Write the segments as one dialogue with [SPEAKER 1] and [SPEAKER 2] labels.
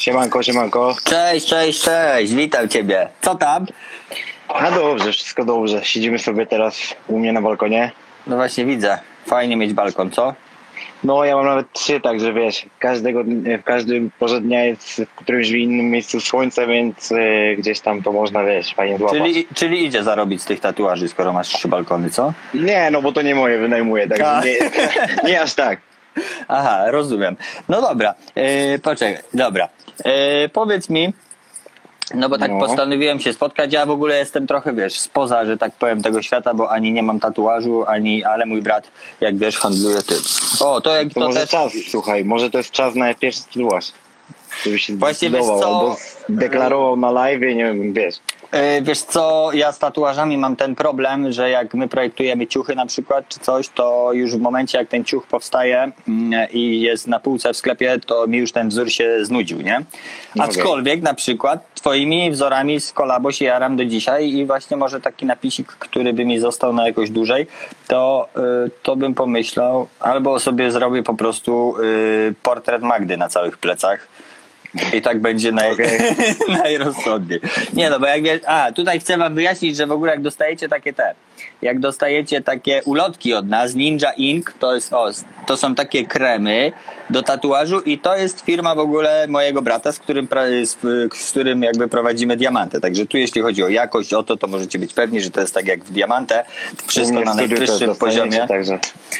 [SPEAKER 1] Siemanko, siemanko.
[SPEAKER 2] Cześć, cześć, cześć, witam ciebie. Co tam?
[SPEAKER 1] A dobrze, wszystko dobrze. Siedzimy sobie teraz u mnie na balkonie.
[SPEAKER 2] No właśnie widzę. Fajnie mieć balkon, co?
[SPEAKER 1] No ja mam nawet trzy, także wiesz, każdego, w każdym porze dnia jest w którymś innym miejscu słońce, więc e, gdzieś tam to można, wiesz, fajnie złapać.
[SPEAKER 2] Czyli, czyli idzie zarobić z tych tatuaży, skoro masz trzy balkony, co?
[SPEAKER 1] Nie, no bo to nie moje wynajmuję, także nie, nie aż tak.
[SPEAKER 2] Aha, rozumiem. No dobra, e, poczekaj, dobra. E, powiedz mi, no bo tak
[SPEAKER 1] No.
[SPEAKER 2] postanowiłem się spotkać, ja w ogóle jestem trochę, wiesz, spoza, że tak powiem, tego świata, bo ani nie mam tatuażu, ani, ale mój brat, jak wiesz, handluje tym. O, to jak
[SPEAKER 1] To,
[SPEAKER 2] to
[SPEAKER 1] może
[SPEAKER 2] też...
[SPEAKER 1] czas, słuchaj, może to jest czas na pierwszy tatuaż. Żeby się
[SPEAKER 2] Właśnie, wiesz
[SPEAKER 1] zdecydował,
[SPEAKER 2] co?
[SPEAKER 1] albo deklarował na live, nie wiem, wiesz.
[SPEAKER 2] E, Wiesz co, ja z tatuażami mam ten problem, że jak my projektujemy ciuchy na przykład czy coś, to już w momencie jak ten ciuch powstaje mm, i jest na półce w sklepie, to mi już ten wzór się znudził, nie? Aczkolwiek na przykład twoimi wzorami z kolabo się jaram do dzisiaj i właśnie może taki napisik, który by mi został na jakoś dłużej, to, y, to bym pomyślał, albo sobie zrobię po prostu y, portret Magdy na całych plecach. I tak będzie naj,
[SPEAKER 1] Okej.
[SPEAKER 2] najrozsądniej. Nie no, bo jak wiesz, a tutaj chcę wam wyjaśnić, że w ogóle jak dostajecie takie te, jak dostajecie takie ulotki od nas, Ninja Ink, to jest o, to są takie kremy do tatuażu i to jest firma w ogóle mojego brata, z którym, z, z którym jakby prowadzimy diamantę. Także tu jeśli chodzi o jakość, o to, to możecie być pewni, że to jest tak jak w diamantę, wszystko na najwyższym poziomie.
[SPEAKER 1] Także,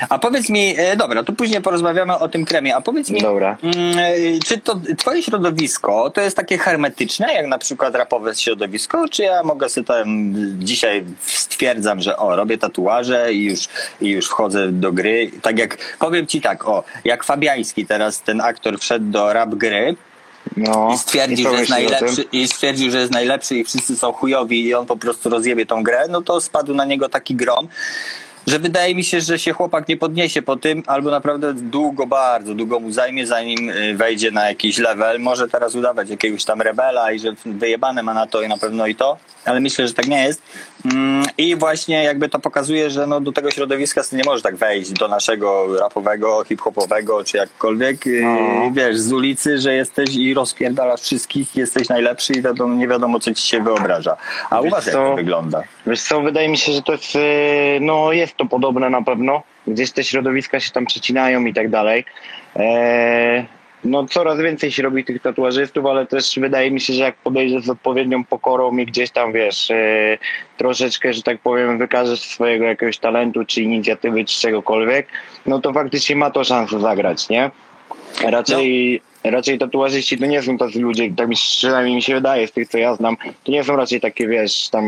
[SPEAKER 2] A powiedz mi, e, dobra, to później porozmawiamy o tym kremie, a powiedz mi,
[SPEAKER 1] Dobra.
[SPEAKER 2] mm, e, czy to twoje środowisko to jest takie hermetyczne, jak na przykład rapowe środowisko, czy ja mogę sobie tam dzisiaj stwierdzam, że o, robię tatuaże i już, i już wchodzę do gry. Tak jak, powiem ci tak, o, jak Fabiański teraz, ten aktor wszedł do rap gry,
[SPEAKER 1] no.
[SPEAKER 2] i stwierdził, że jest najlepszy i stwierdził, że jest najlepszy i wszyscy są chujowi i on po prostu rozjebie tą grę, no to spadł na niego taki grom, że wydaje mi się, że się chłopak nie podniesie po tym, albo naprawdę długo, bardzo długo mu zajmie, zanim y, wejdzie na jakiś level. Może teraz udawać jakiegoś tam rebela i że wyjebane ma na to i na pewno i to, ale myślę, że tak nie jest. Mm, I właśnie jakby to pokazuje, że no do tego środowiska nie możesz tak wejść, do naszego rapowego, hip-hopowego, czy jakkolwiek, y,
[SPEAKER 1] No.
[SPEAKER 2] wiesz, z ulicy, że jesteś i rozpierdalasz wszystkich, jesteś najlepszy i wiadomo, nie wiadomo, co ci się wyobraża. A u
[SPEAKER 1] Wiesz
[SPEAKER 2] was jak
[SPEAKER 1] co?
[SPEAKER 2] to wygląda?
[SPEAKER 1] Wiesz co, wydaje mi się, że to jest, e, no jest to podobne na pewno. Gdzieś te środowiska się tam przecinają i tak dalej. E, no coraz więcej się robi tych tatuażystów, ale też wydaje mi się, że jak podejdziesz z odpowiednią pokorą i gdzieś tam, wiesz, e, troszeczkę, że tak powiem, wykażesz swojego jakiegoś talentu, czy inicjatywy, czy czegokolwiek, no to faktycznie ma to szansę zagrać, nie? Raczej, raczej tatuażyści to nie są tacy ludzie, tak mi przynajmniej mi się wydaje z tych, co ja znam, to nie są raczej takie, wiesz, tam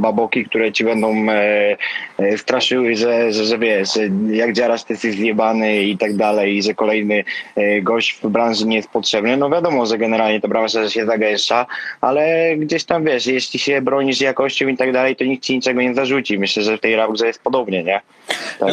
[SPEAKER 1] baboki, które ci będą e, e, straszyły, że, że, że wiesz, jak dziarasz, ty jesteś zjebany i tak dalej, i że kolejny e, gość w branży nie jest potrzebny. No wiadomo, że generalnie to branża się zagęszcza, ale gdzieś tam, wiesz, jeśli się bronisz jakością i tak dalej, to nikt ci niczego nie zarzuci. Myślę, że w tej grze jest podobnie, nie?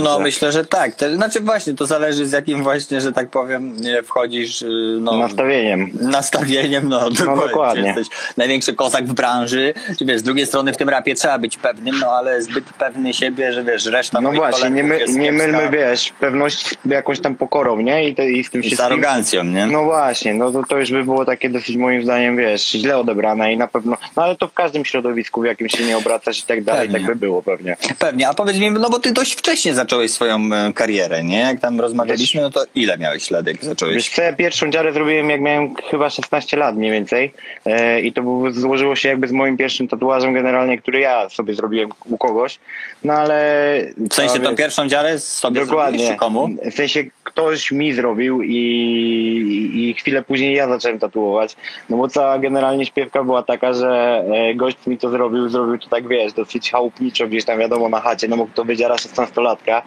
[SPEAKER 2] No myślę, że tak. Znaczy właśnie, to zależy z jakim właśnie, że tak powiem, wchodzisz y, no,
[SPEAKER 1] Nastawieniem.
[SPEAKER 2] nastawieniem, no, dokładnie.
[SPEAKER 1] dokładnie.
[SPEAKER 2] Jesteś największy kozak w branży, czy wiesz, z drugiej strony w tym rapie trzeba być pewnym, no ale zbyt pewny siebie, że wiesz, reszta
[SPEAKER 1] No właśnie, nie, my, nie mylmy, wiesz, pewność jakąś tam pokorą, nie? I, te, i z tym
[SPEAKER 2] I z
[SPEAKER 1] wszystkim...
[SPEAKER 2] arogancją, nie?
[SPEAKER 1] No właśnie, no to, to już by było takie dosyć moim zdaniem, wiesz, źle odebrane i na pewno, no ale to w każdym środowisku, w jakim się nie obracasz i tak dalej,
[SPEAKER 2] Pewnie.
[SPEAKER 1] tak by było pewnie.
[SPEAKER 2] Pewnie, a powiedz mi, no bo ty dość wcześnie zacząłeś swoją e, karierę, nie? Jak tam rozmawialiśmy, no to ile miałeś lat, jak
[SPEAKER 1] Wiesz
[SPEAKER 2] zacząłeś?
[SPEAKER 1] co, ja pierwszą dziarę zrobiłem jak miałem chyba 16 lat mniej więcej e, i to było, złożyło się jakby z moim pierwszym tatuażem generalnie, który ja sobie zrobiłem u kogoś, no ale...
[SPEAKER 2] W sensie tą pierwszą dziarę sobie
[SPEAKER 1] Dokładnie.
[SPEAKER 2] komu?
[SPEAKER 1] W sensie ktoś mi zrobił i, i chwilę później ja zacząłem tatuować. No bo cała generalnie śpiewka była taka, że e, gość mi to zrobił, zrobił to tak wiesz, dosyć chałupniczo gdzieś tam wiadomo na chacie, no mógł to być jara 16-latka.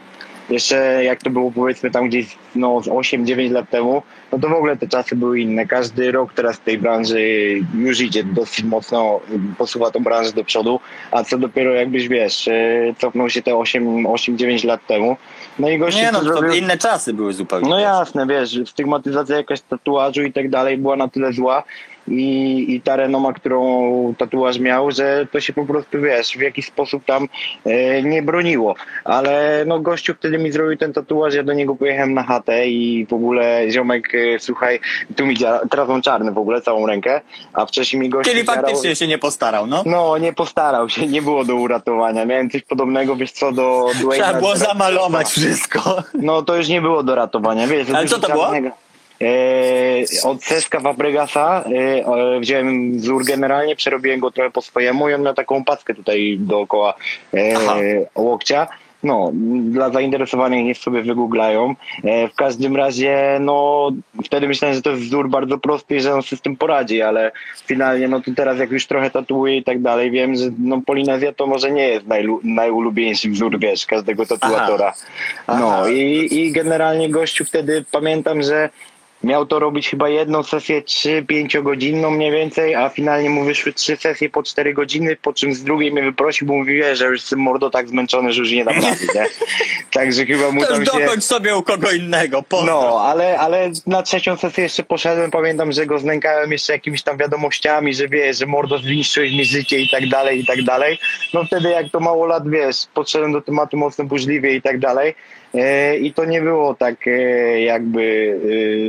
[SPEAKER 1] Jeszcze jak to było powiedzmy tam gdzieś no, z 8-9 lat temu, no to w ogóle te czasy były inne. Każdy rok teraz w tej branży już idzie dosyć mocno, posuwa tą branżę do przodu, a co dopiero jakbyś wiesz, e, cofnął się te 8-9 lat temu. No i gość
[SPEAKER 2] Nie no,
[SPEAKER 1] to zrobił...
[SPEAKER 2] inne czasy były zupełnie.
[SPEAKER 1] No jasne, wiesz, stygmatyzacja jakaś tatuażu i tak dalej była na tyle zła, i, i ta renoma, którą tatuaż miał, że to się po prostu, wiesz, w jakiś sposób tam e, nie broniło. Ale no gościu wtedy mi zrobił ten tatuaż, ja do niego pojechałem na chatę i w ogóle ziomek, e, słuchaj, tu mi teraz mam czarny w ogóle, całą rękę, a wcześniej mi gościu
[SPEAKER 2] Czyli faktycznie się nie postarał, no.
[SPEAKER 1] No, nie postarał się, nie było do uratowania. Miałem coś podobnego, wiesz co, do Dwayne'a
[SPEAKER 2] Trzeba było zamalować wszystko.
[SPEAKER 1] No to już nie było do ratowania, wiesz.
[SPEAKER 2] Ale co to było?
[SPEAKER 1] czarnego. E, od Seska Fabregasa e, o, wziąłem wzór generalnie, przerobiłem go trochę po swojemu i on miał taką paskę tutaj dookoła e,
[SPEAKER 2] Aha.
[SPEAKER 1] łokcia. No, dla zainteresowanych niech sobie wygooglają. W każdym razie, no, wtedy myślałem, że to jest wzór bardzo prosty i że on sobie z tym poradzi, ale finalnie, no to teraz jak już trochę tatuję i tak dalej, wiem, że no, Polinezja to może nie jest najlu- najulubieńszy wzór, wiesz, każdego tatuatora.
[SPEAKER 2] Aha.
[SPEAKER 1] No i, i generalnie gościu wtedy pamiętam, że miał to robić chyba jedną sesję 3-5 godzinną mniej więcej, a finalnie mu wyszły trzy sesje po 4 godziny, po czym z drugiej mnie wyprosił, bo mówi, wie, że już jestem mordo tak zmęczony, że już nie dam rady, nie? Także chyba mu tam się...
[SPEAKER 2] sobie u kogo innego. Pozdro.
[SPEAKER 1] No, ale, ale na trzecią sesję jeszcze poszedłem, pamiętam, że go znękałem jeszcze jakimiś tam wiadomościami, że wiesz, że mordo zniszczyłeś mi życie i tak dalej, i tak dalej. No wtedy jak to mało lat, wiesz, podszedłem do tematu mocno burzliwie i tak dalej. E, I to nie było tak e, jakby,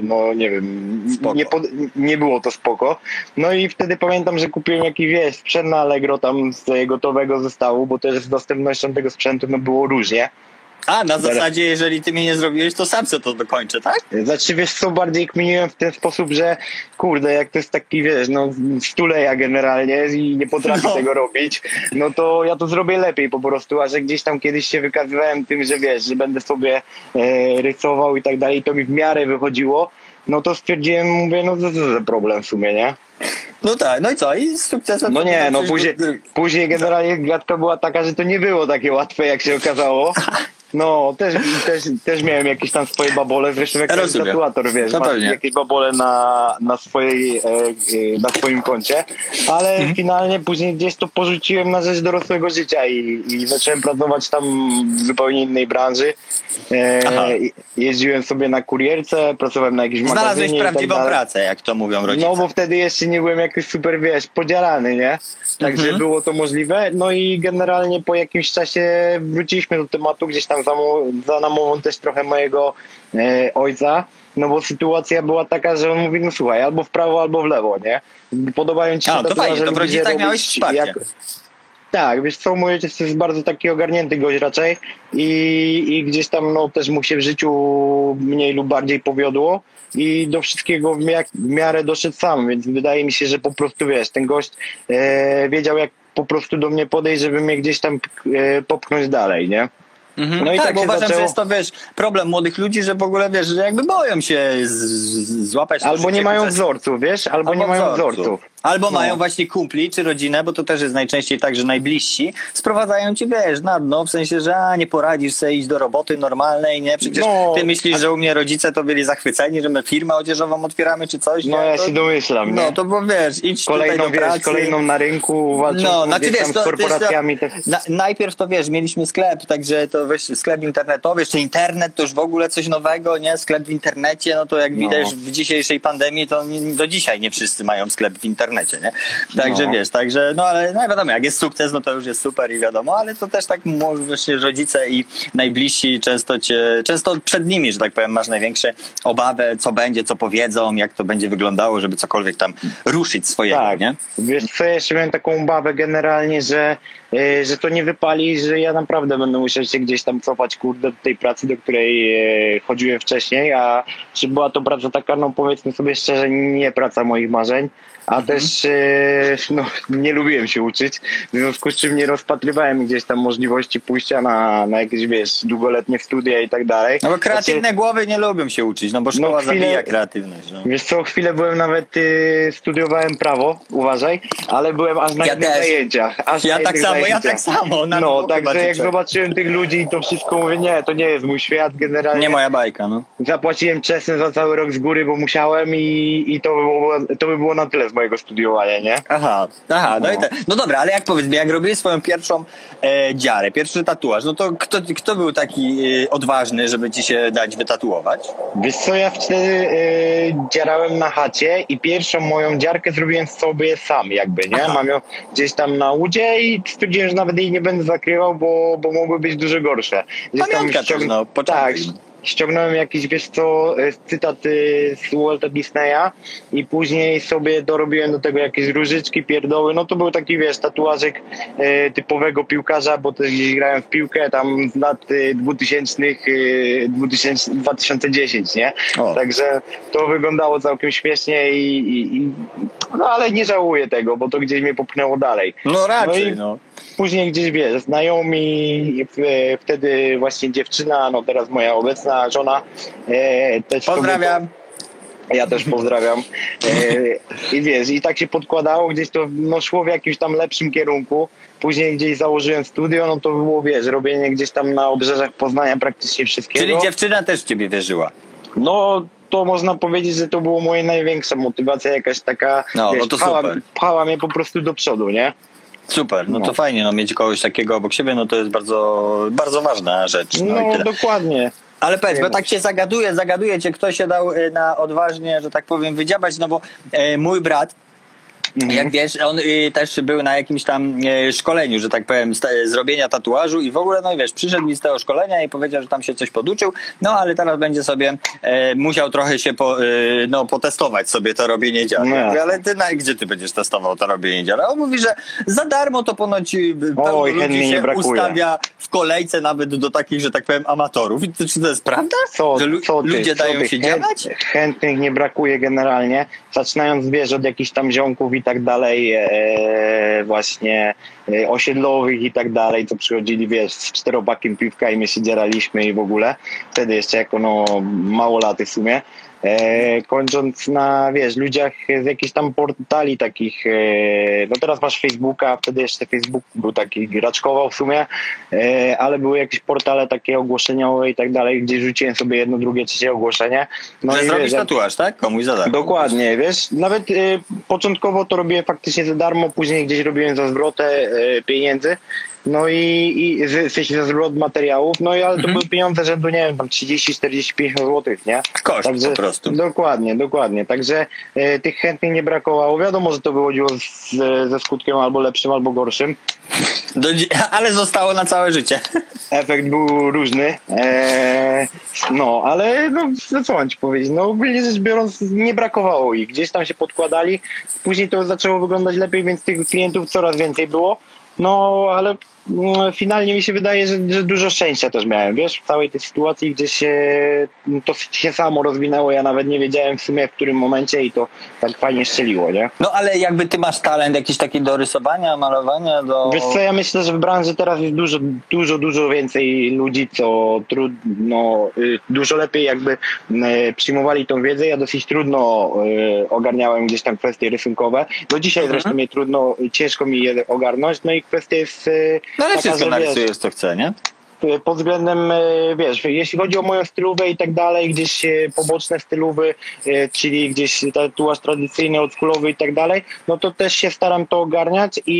[SPEAKER 1] e, no nie wiem, nie, pod, nie było to spoko. No i wtedy pamiętam, że kupiłem jakiś, wiesz, sprzęt na Allegro tam z gotowego zestawu, bo też z dostępnością tego sprzętu no było różnie.
[SPEAKER 2] A, na zasadzie, jeżeli ty mnie nie zrobiłeś, to sam se to dokończę, tak?
[SPEAKER 1] Znaczy wiesz co, bardziej kminiłem w ten sposób, że kurde, jak to jest taki wiesz, no stuleja generalnie i nie potrafię
[SPEAKER 2] No.
[SPEAKER 1] tego robić, no to ja to zrobię lepiej po prostu, a że gdzieś tam kiedyś się wykazywałem tym, że wiesz, że będę sobie e, rysował i tak dalej, to mi w miarę wychodziło, no to stwierdziłem, mówię, no to za problem w sumie, nie?
[SPEAKER 2] No tak, no i co? I z sukcesem.
[SPEAKER 1] No nie, no
[SPEAKER 2] Coś-
[SPEAKER 1] później, później generalnie gadka była taka, że to nie było takie łatwe, jak się okazało. No, też, też, też miałem jakieś tam swoje babole, zresztą jak
[SPEAKER 2] Rozumiem.
[SPEAKER 1] tatuator, wiesz,
[SPEAKER 2] No
[SPEAKER 1] ma
[SPEAKER 2] pewnie.
[SPEAKER 1] jakieś babole na, na, swojej, e, e, na swoim koncie, ale
[SPEAKER 2] Mhm.
[SPEAKER 1] finalnie później gdzieś to porzuciłem na rzecz dorosłego życia i, i zacząłem pracować tam w zupełnie innej branży. E, jeździłem sobie na kurierce, pracowałem na jakimś
[SPEAKER 2] Znalazłeś
[SPEAKER 1] magazynie i tak
[SPEAKER 2] prawdziwą pracę, jak to mówią rodzice.
[SPEAKER 1] No bo wtedy jeszcze nie byłem jakoś super, wiesz, podzielany, nie? Także
[SPEAKER 2] Mhm.
[SPEAKER 1] było to możliwe. No i generalnie po jakimś czasie wróciliśmy do tematu, gdzieś tam za, za namową też trochę mojego e, ojca. No bo sytuacja była taka, że on mówi, no słuchaj, albo w prawo, albo w lewo, nie? Podobają ci się
[SPEAKER 2] A, to fajnie, to w
[SPEAKER 1] je
[SPEAKER 2] rodzicach miałeś wsparcie.
[SPEAKER 1] Tak, wiesz co, mój ojciec jest bardzo taki ogarnięty gość raczej i, i gdzieś tam no, też mu się w życiu mniej lub bardziej powiodło i do wszystkiego w, mia- w miarę doszedł sam, więc wydaje mi się, że po prostu wiesz, ten gość e, wiedział jak po prostu do mnie podejść, żeby mnie gdzieś tam e, popchnąć dalej, nie?
[SPEAKER 2] Mhm.
[SPEAKER 1] No i
[SPEAKER 2] tak,
[SPEAKER 1] tak
[SPEAKER 2] bo uważam,
[SPEAKER 1] zaczęło.
[SPEAKER 2] że jest to, wiesz, problem młodych ludzi, że w ogóle, wiesz, że jakby boją się z, z, złapać
[SPEAKER 1] Albo nie mają wzorców, wiesz, albo, nie mają wzorców.
[SPEAKER 2] Albo
[SPEAKER 1] No.
[SPEAKER 2] mają właśnie kumpli czy rodzinę, bo to też jest najczęściej tak, że najbliżsi sprowadzają ci, wiesz, na dno, w sensie, że a, nie poradzisz sobie iść do roboty normalnej, nie? Przecież
[SPEAKER 1] No,
[SPEAKER 2] ty myślisz, że u mnie rodzice to byli zachwyceni, że my firmę odzieżową otwieramy czy coś,
[SPEAKER 1] No
[SPEAKER 2] nie?
[SPEAKER 1] ja
[SPEAKER 2] to,
[SPEAKER 1] się domyślam, nie?
[SPEAKER 2] No to bo wiesz, idź
[SPEAKER 1] Kolejną,
[SPEAKER 2] tutaj do
[SPEAKER 1] wiesz,
[SPEAKER 2] pracy.
[SPEAKER 1] kolejną na rynku, walcząc
[SPEAKER 2] No, znaczy wiesz, to-
[SPEAKER 1] z
[SPEAKER 2] to to-
[SPEAKER 1] korporacjami. te-
[SPEAKER 2] Na, najpierw to wiesz, mieliśmy sklep, także to wiesz, sklep internetowy, jeszcze internet to już w ogóle coś nowego, nie? Sklep w internecie, no to jak
[SPEAKER 1] No.
[SPEAKER 2] widać w dzisiejszej pandemii, to do dzisiaj nie wszyscy mają sklep w internecie, nie? Także
[SPEAKER 1] No.
[SPEAKER 2] wiesz, także, no ale no wiadomo, jak jest sukces, no to już jest super i wiadomo, ale to też tak może właśnie rodzice i najbliżsi często cię, często przed nimi, że tak powiem, masz największe obawę, co będzie, co powiedzą, jak to będzie wyglądało, żeby cokolwiek tam ruszyć swojego,
[SPEAKER 1] Tak.
[SPEAKER 2] nie?
[SPEAKER 1] Wiesz co, ja jeszcze miałem taką obawę generalnie, że, że to nie wypali, że ja naprawdę będę musiał się gdzieś tam cofać, kurde, do tej pracy, do której e, chodziłem wcześniej, a czy była to praca taka, no powiedzmy sobie szczerze, nie praca moich marzeń, a też e, no, nie lubiłem się uczyć, w związku z czym nie rozpatrywałem gdzieś tam możliwości pójścia na, na jakieś, wiesz, długoletnie studia i tak dalej.
[SPEAKER 2] No bo
[SPEAKER 1] Znaczy,
[SPEAKER 2] kreatywne głowy nie lubią się uczyć, no bo szkoła
[SPEAKER 1] chwilę-
[SPEAKER 2] zabija kreatywność. No.
[SPEAKER 1] Wiesz co, chwilę byłem nawet, y, studiowałem prawo, uważaj, ale byłem aż na
[SPEAKER 2] Ja też.
[SPEAKER 1] zajęciach. Aż
[SPEAKER 2] Ja
[SPEAKER 1] na
[SPEAKER 2] tak
[SPEAKER 1] jednych
[SPEAKER 2] ja tak samo. Na
[SPEAKER 1] No, także jak zobaczyłem tych ludzi i to wszystko, mówię, nie, to nie jest mój świat generalnie.
[SPEAKER 2] Nie moja bajka, no.
[SPEAKER 1] Zapłaciłem czesny za cały rok z góry, bo musiałem i, i to, by było, to by było na tyle z mojego studiowania, nie?
[SPEAKER 2] Aha, aha, no,
[SPEAKER 1] No.
[SPEAKER 2] i te, no dobra, ale jak powiedz mi, jak robiłeś swoją pierwszą e, dziarę, pierwszy tatuaż, no to kto, kto był taki e, odważny, żeby ci się dać wytatuować?
[SPEAKER 1] Wiesz co, ja wtedy e, dzierałem na chacie i pierwszą moją dziarkę zrobiłem sobie sam jakby, nie?
[SPEAKER 2] Aha.
[SPEAKER 1] Mam ją gdzieś tam na łudzie i stwierdziłem, że nawet jej nie będę zakrywał, bo, bo mogły być dużo gorsze. Gdzieś
[SPEAKER 2] Pamiątka też, no, początek.
[SPEAKER 1] Tak, ściągnąłem jakiś, wiesz co, e, cytat z Walta Disneya i później sobie dorobiłem do tego jakieś różyczki, pierdoły, no to był taki, wiesz, tatuażek e, typowego piłkarza, bo też gdzieś grałem w piłkę tam z lat e, 2000, e, 2000 2010, nie?
[SPEAKER 2] O.
[SPEAKER 1] Także to wyglądało całkiem śmiesznie i, i, i no ale nie żałuję tego, bo to gdzieś mnie popchnęło dalej.
[SPEAKER 2] No raczej,
[SPEAKER 1] No i-
[SPEAKER 2] no.
[SPEAKER 1] Później gdzieś, wiesz, znajomi, e, wtedy właśnie dziewczyna, no teraz moja obecna żona. E, też
[SPEAKER 2] Pozdrawiam.
[SPEAKER 1] ja też pozdrawiam. E, I wiesz, i tak się podkładało, gdzieś to no, szło w jakimś tam lepszym kierunku. Później gdzieś założyłem studio, no to było, wiesz, robienie gdzieś tam na obrzeżach Poznania praktycznie wszystkiego.
[SPEAKER 2] Czyli dziewczyna też ciebie wierzyła.
[SPEAKER 1] No, to można powiedzieć, że to była moja największa motywacja, jakaś taka,
[SPEAKER 2] No,
[SPEAKER 1] wiesz,
[SPEAKER 2] no to
[SPEAKER 1] pchała, pchała mnie po prostu do przodu, nie?
[SPEAKER 2] Super, no,
[SPEAKER 1] No.
[SPEAKER 2] to fajnie, no mieć kogoś takiego obok siebie, no to jest bardzo, bardzo ważna rzecz. No,
[SPEAKER 1] No, dokładnie.
[SPEAKER 2] Ale powiedz, bo tak się zagaduje, zagaduje cię, kto się dał y, na odważnie, że tak powiem, wydziabać, no bo e, mój brat. Jak wiesz, on y, też był na jakimś tam e, szkoleniu, że tak powiem, sta- zrobienia tatuażu i w ogóle, no i wiesz, przyszedł mi z tego szkolenia i powiedział, że tam się coś poduczył, no ale teraz będzie sobie e, musiał trochę się po, e, no, potestować sobie to robienie dziar.
[SPEAKER 1] No.
[SPEAKER 2] Ale ty na, gdzie ty będziesz testował to robienie dziar? A on mówi, że za darmo to ponoć y,
[SPEAKER 1] Oj,
[SPEAKER 2] ludzi się ustawia w kolejce nawet do takich, że tak powiem, amatorów. I to, czy to jest prawda?
[SPEAKER 1] Co,
[SPEAKER 2] że lu-
[SPEAKER 1] co ty,
[SPEAKER 2] ludzie
[SPEAKER 1] co
[SPEAKER 2] dają
[SPEAKER 1] ty?
[SPEAKER 2] się
[SPEAKER 1] Chęt-
[SPEAKER 2] działać?
[SPEAKER 1] Chętnych nie brakuje generalnie. Zaczynając, wiesz, od jakichś tam ziomków i tak dalej, e, właśnie e, osiedlowych i tak dalej, co przychodzili, wiesz, z czteropakiem piwka i my się dzieraliśmy i w ogóle. Wtedy jeszcze jako, no, małolaty w sumie. E, kończąc na, wiesz, ludziach z jakichś tam portali takich, e, no teraz masz Facebooka, wtedy jeszcze Facebook był taki, graczkował w sumie, e, ale były jakieś portale takie ogłoszeniowe i tak dalej, gdzie rzuciłem sobie jedno, drugie, trzecie ogłoszenie. No
[SPEAKER 2] że
[SPEAKER 1] i
[SPEAKER 2] zrobić
[SPEAKER 1] wiesz, jak-
[SPEAKER 2] tatuaż, tak? Komuś za darmo.
[SPEAKER 1] Dokładnie, wiesz, nawet początkowo to robiłem faktycznie za darmo, później gdzieś robiłem za zwrotę pieniędzy, no i, i w sensie zwrot materiałów, no i ale to
[SPEAKER 2] Mhm.
[SPEAKER 1] były pieniądze rzędu, nie wiem, tam 30, 40, 50 złotych, nie?
[SPEAKER 2] Koszt po prostu.
[SPEAKER 1] Dokładnie, dokładnie, także y, tych chętnych nie brakowało, wiadomo, że to wychodziło z, ze skutkiem albo lepszym, albo gorszym,
[SPEAKER 2] Do, ale zostało na całe życie.
[SPEAKER 1] efekt był różny, e, no, ale no, no co mam ci powiedzieć, no ogólnie rzecz biorąc nie brakowało ich, gdzieś tam się podkładali, później to zaczęło wyglądać lepiej, więc tych klientów coraz więcej było, no ale finalnie mi się wydaje, że, że dużo szczęścia też miałem, wiesz, w całej tej sytuacji, gdzie się to się samo rozwinęło, ja nawet nie wiedziałem w sumie w którym momencie i to tak fajnie strzeliło, nie?
[SPEAKER 2] No ale jakby ty masz talent jakiś taki do rysowania, malowania, do...
[SPEAKER 1] Wiesz co, ja myślę, że w branży teraz jest dużo, dużo, dużo więcej ludzi, co trudno, y, dużo lepiej jakby y, przyjmowali tą wiedzę. Ja dosyć trudno y, ogarniałem gdzieś tam kwestie rysunkowe. Do dzisiaj
[SPEAKER 2] Mhm.
[SPEAKER 1] zresztą mnie trudno, ciężko mi je ogarnąć. No i kwestia jest
[SPEAKER 2] No ale wszystko narysujesz, co chce, nie?
[SPEAKER 1] y, pod względem, y, wiesz, jeśli chodzi o moją stylówę i tak dalej, gdzieś y, poboczne stylowy, czyli gdzieś tatuaż tradycyjny, oldschoolowy i tak dalej, no to też się staram to ogarniać i,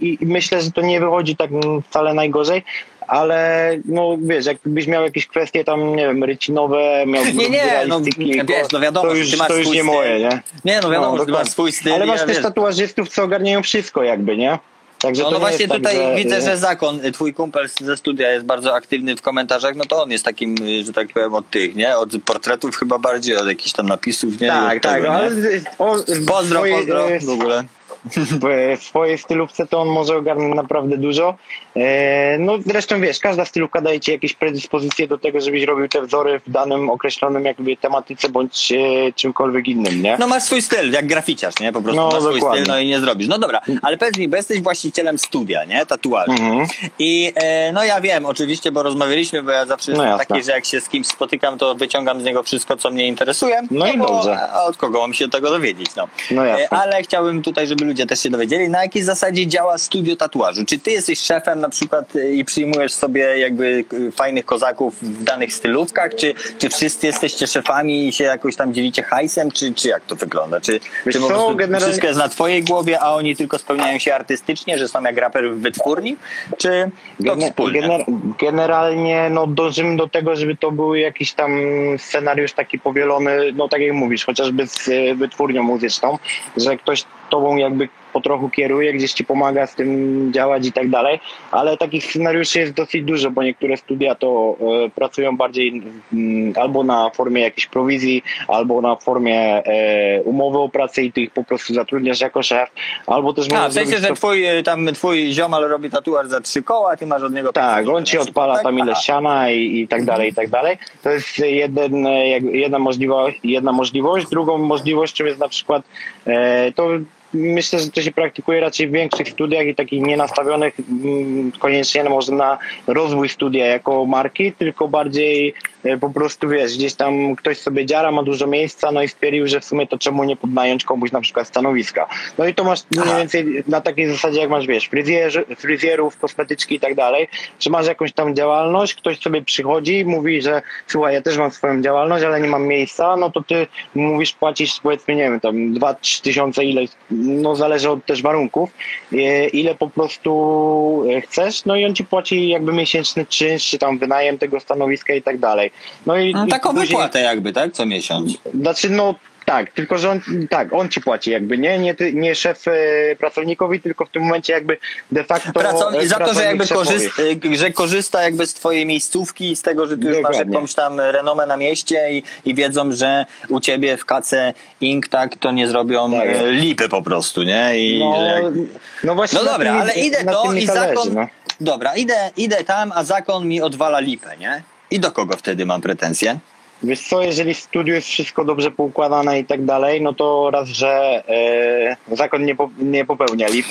[SPEAKER 1] i, myślę, że to nie wychodzi tak mm, wcale najgorzej, ale no wiesz, jakbyś miał jakieś kwestie tam, nie wiem, rycinowe, miał
[SPEAKER 2] Nie, nie, no wiesz, no wiadomo,
[SPEAKER 1] to już,
[SPEAKER 2] ty masz
[SPEAKER 1] to już nie
[SPEAKER 2] styl.
[SPEAKER 1] moje, nie?
[SPEAKER 2] Nie, no wiadomo,
[SPEAKER 1] No,
[SPEAKER 2] że masz swój styl.
[SPEAKER 1] Ale
[SPEAKER 2] ja
[SPEAKER 1] masz też
[SPEAKER 2] wiesz-
[SPEAKER 1] tatuażystów, co ogarniają wszystko jakby, nie? Także
[SPEAKER 2] No, no
[SPEAKER 1] nie
[SPEAKER 2] właśnie
[SPEAKER 1] tak,
[SPEAKER 2] tutaj
[SPEAKER 1] że,
[SPEAKER 2] widzę, że Zakon, y, twój kumpel ze studia jest bardzo aktywny w komentarzach, no to on jest takim, y, że tak powiem, od tych, nie? Od portretów chyba bardziej, od jakichś tam napisów, nie?
[SPEAKER 1] Tak, tak,
[SPEAKER 2] tego, nie?
[SPEAKER 1] ale z- o, z
[SPEAKER 2] Pozdro,
[SPEAKER 1] swojej,
[SPEAKER 2] pozdro w ogóle.
[SPEAKER 1] w swojej stylówce to on może ogarnąć naprawdę dużo. E, No zresztą wiesz, każda stylówka daje ci jakieś predyspozycje do tego, żebyś robił te wzory w danym określonym jakby tematyce bądź e, czymkolwiek innym, nie?
[SPEAKER 2] No masz swój styl, jak graficiarz, nie? Po prostu
[SPEAKER 1] No,
[SPEAKER 2] masz swój
[SPEAKER 1] dokładnie.
[SPEAKER 2] styl, no i nie zrobisz. No dobra, ale powiedz mi, bo jesteś właścicielem studia, nie? Tatuaży.
[SPEAKER 1] Mhm.
[SPEAKER 2] I e, no ja wiem, oczywiście, bo rozmawialiśmy, bo ja zawsze
[SPEAKER 1] No
[SPEAKER 2] jestem taki, że jak się z kimś spotykam, to wyciągam z niego wszystko, co mnie interesuje.
[SPEAKER 1] No i
[SPEAKER 2] bo,
[SPEAKER 1] dobrze.
[SPEAKER 2] A od kogo mam się tego dowiedzieć, no.
[SPEAKER 1] No
[SPEAKER 2] E,
[SPEAKER 1] jasne.
[SPEAKER 2] Ale chciałbym tutaj, żeby ludzie ludzie też się dowiedzieli, na jakiej zasadzie działa studio tatuażu. Czy ty jesteś szefem na przykład y, i przyjmujesz sobie jakby y, fajnych kozaków w danych stylówkach, czy, czy wszyscy jesteście szefami i się jakoś tam dzielicie hajsem, czy, czy jak to wygląda? Czy,
[SPEAKER 1] Wiesz
[SPEAKER 2] czy po prostu
[SPEAKER 1] generalnie-
[SPEAKER 2] wszystko jest na twojej głowie, a oni tylko spełniają się artystycznie, że są jak raper w wytwórni, czy to wspólnie?
[SPEAKER 1] gener- generalnie no, dążymy do tego, żeby to był jakiś tam scenariusz taki powielony, no tak jak mówisz, chociażby z e, wytwórnią muzyczną, że ktoś tobą jakby po trochu kieruje, gdzieś ci pomaga z tym działać i tak dalej, ale takich scenariuszy jest dosyć dużo, bo niektóre studia to e, pracują bardziej mm, albo na formie jakiejś prowizji, albo na formie e, umowy o pracę i ty ich po prostu zatrudniasz jako szef, albo też
[SPEAKER 2] A,
[SPEAKER 1] możesz
[SPEAKER 2] w sensie, że
[SPEAKER 1] to-
[SPEAKER 2] twój, y, tam twój ziomal robi tatuaż za trzy koła, ty masz od niego
[SPEAKER 1] Tak, on ci odpala tam ile ściana i, i tak dalej, i tak dalej. To jest jeden, e, jedna, możliwość, jedna możliwość. Drugą możliwością jest na przykład e, to myślę, że to się praktykuje raczej w większych studiach i takich nienastawionych mm, koniecznie może na rozwój studia jako marki, tylko bardziej po prostu wiesz, gdzieś tam ktoś sobie dziara, ma dużo miejsca, no i stwierdził, że w sumie to czemu nie podnająć komuś na przykład stanowiska. No i to masz mniej
[SPEAKER 2] Aha.
[SPEAKER 1] więcej na takiej zasadzie, jak masz, wiesz, fryzjerzy, fryzjerów, kosmetyczki i tak dalej, czy masz jakąś tam działalność, ktoś sobie przychodzi i mówi, że słuchaj, ja też mam swoją działalność, ale nie mam miejsca, no to ty mówisz, płacisz powiedzmy, nie wiem, tam 2-3 tysiące, ile, no zależy od też warunków, e, ile po prostu chcesz, no i on ci płaci jakby miesięczny czynsz, czy tam wynajem tego stanowiska i tak dalej. No i
[SPEAKER 2] No,
[SPEAKER 1] i
[SPEAKER 2] taką
[SPEAKER 1] później-
[SPEAKER 2] wypłatę jakby, tak? Co miesiąc.
[SPEAKER 1] znaczy, no tak, tylko że on, tak, on ci płaci jakby, nie, nie, ty, nie szef e, pracownikowi, tylko w tym momencie jakby de facto
[SPEAKER 2] Pracownik,
[SPEAKER 1] e,
[SPEAKER 2] za to, że jakby korzysta, y, że korzysta jakby z twojej miejscówki i z tego, że ty już masz jakąś tam renomę na mieście i, i wiedzą, że u ciebie w KC Inc. tak to nie zrobią
[SPEAKER 1] Tak
[SPEAKER 2] e, lipy po prostu, nie? I
[SPEAKER 1] No,
[SPEAKER 2] jak...
[SPEAKER 1] no właśnie.
[SPEAKER 2] no dobra,
[SPEAKER 1] tym
[SPEAKER 2] ale idę to i zakon...
[SPEAKER 1] no.
[SPEAKER 2] Dobra, idę, idę tam, a zakon mi odwala lipę, nie? I do kogo wtedy mam pretensje?
[SPEAKER 1] Wiesz co, jeżeli w studiu jest wszystko dobrze poukładane i tak dalej, no to raz, że e, zakon nie, po, nie popełnia lip,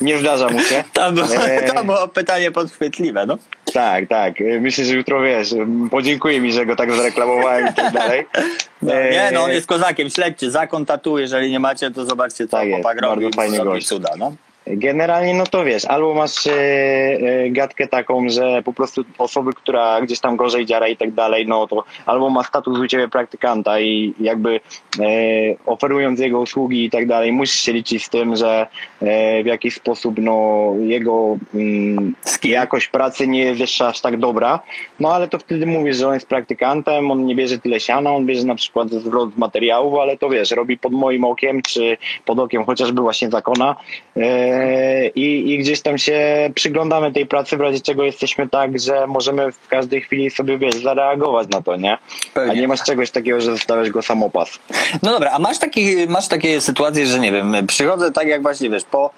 [SPEAKER 1] nie zdarza mu się.
[SPEAKER 2] Tam było, tam było pytanie podchwytliwe, no.
[SPEAKER 1] Tak, tak. E, Myślę, że jutro wiesz, podziękuję mi, że go tak zareklamowałem i tak dalej.
[SPEAKER 2] No,
[SPEAKER 1] E,
[SPEAKER 2] nie, no on jest kozakiem, śledźcie, zakon tatu, jeżeli nie macie, to zobaczcie co
[SPEAKER 1] Tak jest,
[SPEAKER 2] chłopak robi,
[SPEAKER 1] gość.
[SPEAKER 2] cuda, no.
[SPEAKER 1] Generalnie, no to wiesz, albo masz e, e, gadkę taką, że po prostu osoby, która gdzieś tam gorzej dziara i tak dalej, no to albo ma status u ciebie praktykanta i jakby e, oferując jego usługi i tak dalej, musisz się liczyć z tym, że e, w jakiś sposób no jego mm, jakość pracy nie jest jeszcze aż tak dobra, no ale to wtedy mówisz, że on jest praktykantem, on nie bierze tyle siana, on bierze na przykład zwrot materiałów, ale to wiesz, robi pod moim okiem, czy pod okiem chociażby właśnie zakona. E, i, i gdzieś tam się przyglądamy tej pracy, w razie czego jesteśmy tak, że możemy w każdej chwili sobie, wiesz, zareagować na to, nie? A
[SPEAKER 2] Pewnie.
[SPEAKER 1] nie masz czegoś takiego, że zostawiasz go samopas.
[SPEAKER 2] No dobra, a masz, taki, masz takie sytuacje, że nie wiem, przychodzę tak jak właśnie wiesz, po,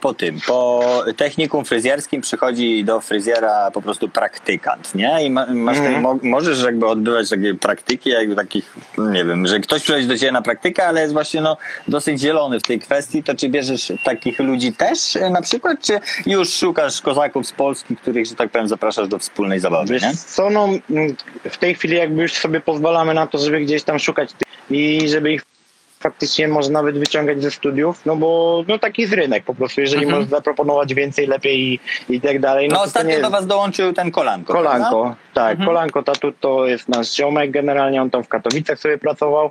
[SPEAKER 2] po tym, po technikum fryzjerskim przychodzi do fryzjera po prostu praktykant, nie? I ma, masz mo, możesz jakby odbywać takie praktyki, jakby takich, nie wiem, że ktoś przychodzi do ciebie na praktykę, ale jest właśnie no, dosyć zielony w tej kwestii, to czy bierzesz takich ludzi też e, na przykład, czy już szukasz kozaków z Polski, których, że tak powiem, zapraszasz do wspólnej zabawy,
[SPEAKER 1] Wiesz
[SPEAKER 2] nie?
[SPEAKER 1] co, no mm, w tej chwili jakby już sobie pozwalamy na to, żeby gdzieś tam szukać i żeby ich faktycznie może nawet wyciągać ze studiów, no bo no taki jest rynek po prostu, jeżeli
[SPEAKER 2] Mhm.
[SPEAKER 1] możesz zaproponować więcej, lepiej i, i tak dalej.
[SPEAKER 2] No,
[SPEAKER 1] to
[SPEAKER 2] ostatnio
[SPEAKER 1] nie
[SPEAKER 2] do was dołączył ten kolanko. prawda?
[SPEAKER 1] Kolanko, tak,
[SPEAKER 2] Mhm.
[SPEAKER 1] Kolanko Tatu to jest nasz ziomek, generalnie on tam w Katowicach sobie pracował.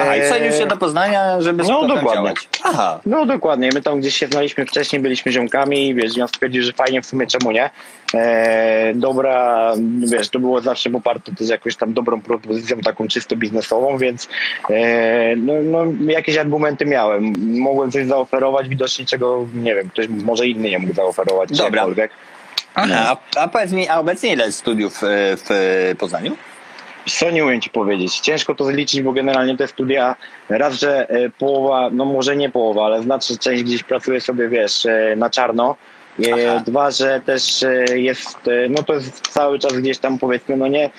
[SPEAKER 2] Aha, i wsadził się do Poznania, żeby
[SPEAKER 1] no, dokładnie.
[SPEAKER 2] działać. Aha.
[SPEAKER 1] No dokładnie, my tam gdzieś się znaliśmy wcześniej, byliśmy ziomkami i wiesz, on stwierdził, że fajnie w sumie czemu nie. E, dobra, wiesz, to było zawsze poparte też jakąś tam dobrą propozycją taką czysto biznesową, więc e, no, no, jakieś argumenty miałem. Mogłem coś zaoferować, widocznie czego, nie wiem, ktoś może inny nie mógł zaoferować,
[SPEAKER 2] Dobra. Aha. A, a powiedz mi, a obecnie ile jest studiów e, w e, Poznaniu?
[SPEAKER 1] Co nie umiem ci powiedzieć. Ciężko to zliczyć, bo generalnie te studia, raz, że e, połowa, no może nie połowa, ale znaczy część gdzieś pracuje sobie, wiesz, e, na czarno. E,
[SPEAKER 2] Aha.
[SPEAKER 1] Dwa, że też jest, no to jest cały czas gdzieś tam powiedzmy, no nie,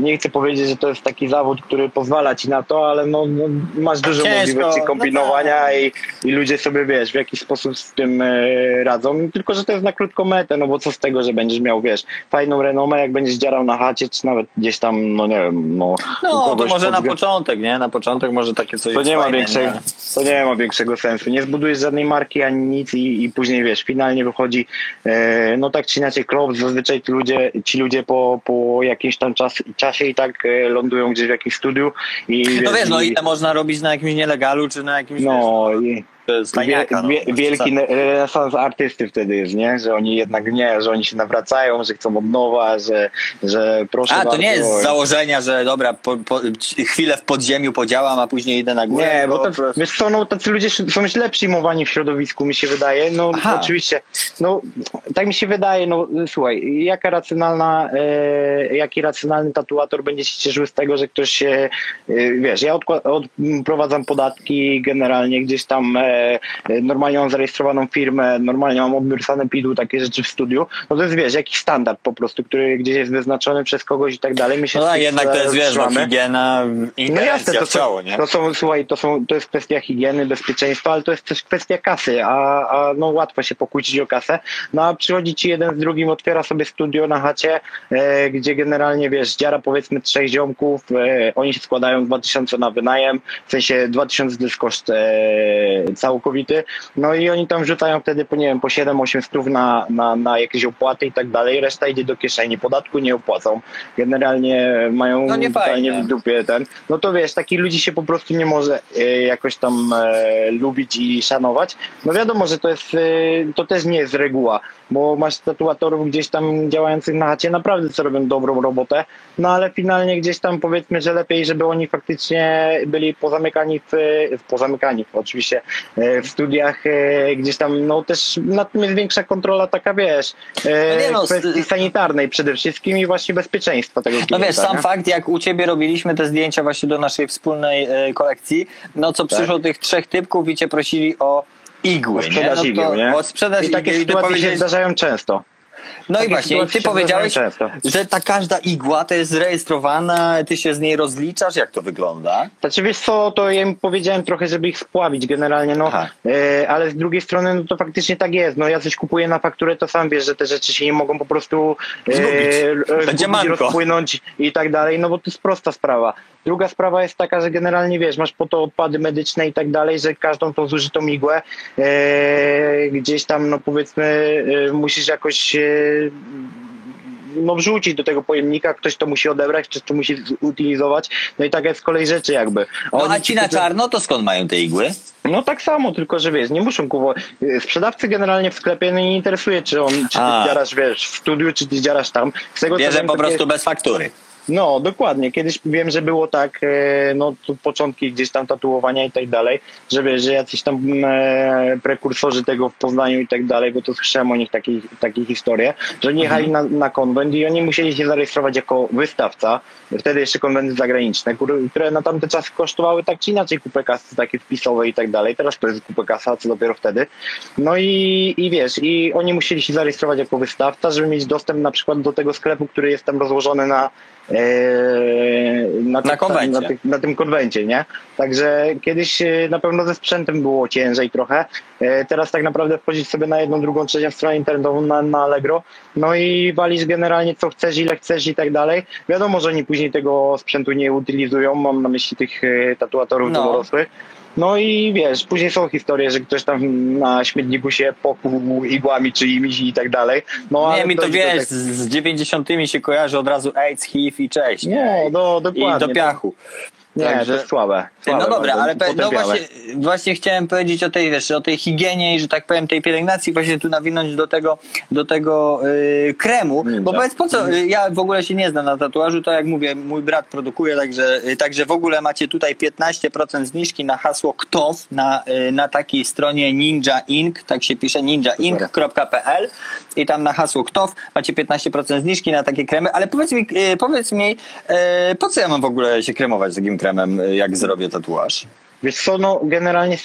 [SPEAKER 1] nie chcę powiedzieć, że to jest taki zawód, który pozwala ci na to, ale no, no masz dużo
[SPEAKER 2] Ciężko,
[SPEAKER 1] możliwości
[SPEAKER 2] no
[SPEAKER 1] kombinowania i, i ludzie sobie, wiesz, w jakiś sposób z tym e, radzą, tylko, że to jest na krótką metę, no bo co z tego, że będziesz miał, wiesz, fajną renomę, jak będziesz dzierał na chacie, czy nawet gdzieś tam, no nie wiem, no...
[SPEAKER 2] No, to może
[SPEAKER 1] pod
[SPEAKER 2] na początek, nie? Na początek może takie coś
[SPEAKER 1] to nie ma, większego,
[SPEAKER 2] nie?
[SPEAKER 1] to nie ma większego sensu. Nie zbudujesz żadnej marki ani nic i, i później wiesz, finalnie wychodzi, e, no tak czy inaczej klop, zazwyczaj ci ludzie, ci ludzie po, po jakimś tam czas, czasie i tak e, lądują gdzieś w jakimś studiu i
[SPEAKER 2] No wiesz, no
[SPEAKER 1] i,
[SPEAKER 2] ile można robić na jakimś nielegalu, czy na jakimś,
[SPEAKER 1] no, i, wie,
[SPEAKER 2] tajniaka, no.
[SPEAKER 1] wie, wielki
[SPEAKER 2] Co?
[SPEAKER 1] renesans artysty wtedy jest, nie? Że oni jednak nie, że oni się nawracają, że chcą od nowa, że, że proszę
[SPEAKER 2] A, to
[SPEAKER 1] bardzo.
[SPEAKER 2] nie jest z założenia, że dobra, po, po, chwilę w podziemiu podziałam, a później idę na górę.
[SPEAKER 1] Nie, bo
[SPEAKER 2] to
[SPEAKER 1] to, wiesz co, no, tacy ludzie są źle przyjmowani w środowisku, mi się wydaje. No
[SPEAKER 2] Aha.
[SPEAKER 1] oczywiście, no tak mi się wydaje, no słuchaj, jaka racjonalna, e, jaki racjonalny tatuator będzie się cieszył z tego, że ktoś się, e, wiesz, ja odprowadzam podatki generalnie gdzieś tam, e, normalnie mam zarejestrowaną firmę, normalnie mam odbiór sanepidu, takie rzeczy w studiu, no to jest, wiesz, jakiś standard po prostu, który gdzieś jest wyznaczony przez kogoś i tak dalej. My się
[SPEAKER 2] No
[SPEAKER 1] tych,
[SPEAKER 2] jednak to jest,
[SPEAKER 1] e,
[SPEAKER 2] wiesz, no, higiena,
[SPEAKER 1] No jasne, to
[SPEAKER 2] w ciało,
[SPEAKER 1] są,
[SPEAKER 2] nie?
[SPEAKER 1] to są, słuchaj, to, są, to jest kwestia higieny, bezpieczeństwa, ale to jest też kwestia kasy, a, a no łatwo się pokłócić o kasę. No a przychodzi ci jeden z drugim, otwiera sobie studio na chacie, e, gdzie generalnie, wiesz, dziara powiedzmy trzech ziomków, e, oni się składają 2000 na wynajem, w sensie 2000 to jest koszt e, całkowity, no i oni tam rzucają wtedy, po nie wiem, po 7-8 stów na, na, na jakieś opłaty i tak dalej, reszta idzie do kieszeni, podatku nie opłacą, generalnie mają
[SPEAKER 2] No nie
[SPEAKER 1] totalnie
[SPEAKER 2] fajnie.
[SPEAKER 1] w dupie ten, no to wiesz, takich ludzi się po prostu nie może e, jakoś tam e, lubić i szanować. No wiadomo, że to jest, e, to też nie jest reguła, bo masz tatuatorów gdzieś tam działających na chacie, naprawdę co robią dobrą robotę, no ale finalnie gdzieś tam powiedzmy, że lepiej, żeby oni faktycznie byli pozamykani w, w pozamykani oczywiście e, w studiach e, gdzieś tam, no też nad tym jest większa kontrola taka, wiesz, e,
[SPEAKER 2] No no,
[SPEAKER 1] kwestii sanitarnej przede wszystkim i właśnie bezpieczeństwa tego
[SPEAKER 2] No
[SPEAKER 1] klienta,
[SPEAKER 2] wiesz, sam
[SPEAKER 1] nie?
[SPEAKER 2] fakt, jak u ciebie robiliśmy te zdjęcia właśnie do naszej wspólnej kolekcji, no co
[SPEAKER 1] Tak.
[SPEAKER 2] przyszło tych trzech typków i cię prosili o igły,
[SPEAKER 1] O sprzedaż
[SPEAKER 2] nie? No
[SPEAKER 1] igieł,
[SPEAKER 2] to,
[SPEAKER 1] nie?
[SPEAKER 2] O sprzedaż
[SPEAKER 1] I takie
[SPEAKER 2] igieł
[SPEAKER 1] sytuacje się zdarzają często.
[SPEAKER 2] no i
[SPEAKER 1] takie
[SPEAKER 2] właśnie, i
[SPEAKER 1] sytuacje
[SPEAKER 2] ty powiedziałeś, że ta każda igła to jest zarejestrowana, ty się z niej rozliczasz, jak to wygląda?
[SPEAKER 1] Znaczy wiesz co, to ja im powiedziałem trochę, żeby ich spławić generalnie, no, e, ale z drugiej strony no to faktycznie tak jest, no ja coś kupuję na fakturę, to sam wiesz, że te rzeczy się nie mogą po prostu e,
[SPEAKER 2] Zgubić.
[SPEAKER 1] e, zgubić, rozpłynąć i tak dalej, no bo to jest prosta sprawa. Druga sprawa jest taka, że generalnie wiesz, masz po to odpady medyczne i tak dalej, że każdą tą zużytą igłę e, gdzieś tam, no powiedzmy, e, musisz jakoś e, no, wrzucić do tego pojemnika, ktoś to musi odebrać, ktoś to musi zutylizować, no i taka jest kolej rzeczy jakby.
[SPEAKER 2] No
[SPEAKER 1] Oni
[SPEAKER 2] a ci na czarno to skąd mają te igły?
[SPEAKER 1] no tak samo, tylko że wiesz, nie muszą kupować. Sprzedawcy generalnie w sklepie no, nie interesuje, czy on, czy ty
[SPEAKER 2] A.
[SPEAKER 1] dziarasz, wiesz, w studiu, czy ty dziarasz tam. Z tego,
[SPEAKER 2] Bierze po prostu bez faktury.
[SPEAKER 1] No, dokładnie. Kiedyś wiem, że było tak, e, no to początki gdzieś tam tatuowania i tak dalej, że wiesz, że jacyś tam e, prekursorzy tego w Poznaniu i tak dalej, bo to słyszałem o nich takie, takie historie, że oni jechali na, na konwent i oni musieli się zarejestrować jako wystawca, wtedy jeszcze konwenty zagraniczne, które, które na tamte czasy kosztowały tak czy inaczej kupę kasy takie wpisowe i tak dalej, teraz to jest kupę kasa, co dopiero wtedy. No i, i wiesz, i oni musieli się zarejestrować jako wystawca, żeby mieć dostęp na przykład do tego sklepu, który jest tam rozłożony na e, na, tych-
[SPEAKER 2] konwencie.
[SPEAKER 1] na, tych- na tym konwencie, nie? Także kiedyś e, na pewno ze sprzętem było ciężej trochę. E, Teraz tak naprawdę wchodzić sobie na jedną, drugą, trzecią stronę internetową na, na Allegro, no i walisz generalnie co chcesz, ile chcesz i tak dalej. Wiadomo, że oni później tego sprzętu nie utylizują, mam na myśli tych e, tatuatorów
[SPEAKER 2] No.
[SPEAKER 1] dorosłych. No i wiesz, później są historie, że ktoś tam na śmietniku się pokłuł igłami czyimiś i tak dalej. No,
[SPEAKER 2] nie, mi to wiesz,
[SPEAKER 1] tego-
[SPEAKER 2] z z 90 się kojarzy od razu AIDS, HIV i cześć.
[SPEAKER 1] Nie, no dokładnie.
[SPEAKER 2] I do piachu.
[SPEAKER 1] Nie,
[SPEAKER 2] Także-
[SPEAKER 1] to jest słabe. Słabe
[SPEAKER 2] No dobra, ale pe- no właśnie, właśnie chciałem powiedzieć o tej, wiesz, o tej higienie i że tak powiem tej pielęgnacji, właśnie tu nawinąć do tego, do tego yy, kremu,
[SPEAKER 1] Ninja.
[SPEAKER 2] bo powiedz po co, y, ja w ogóle się nie znam na tatuażu, to jak mówię, mój brat produkuje, także, y, także w ogóle macie tutaj 15% zniżki na hasło KTOW na, y, na takiej stronie Ninja Ink, tak się pisze ninjaink.pl i tam na hasło KTOW macie 15% zniżki na takie kremy, ale powiedz mi, powiedz mi po co ja mam w ogóle się kremować takim kremem, jak zrobię tatuaż?
[SPEAKER 1] Wiesz co, no generalnie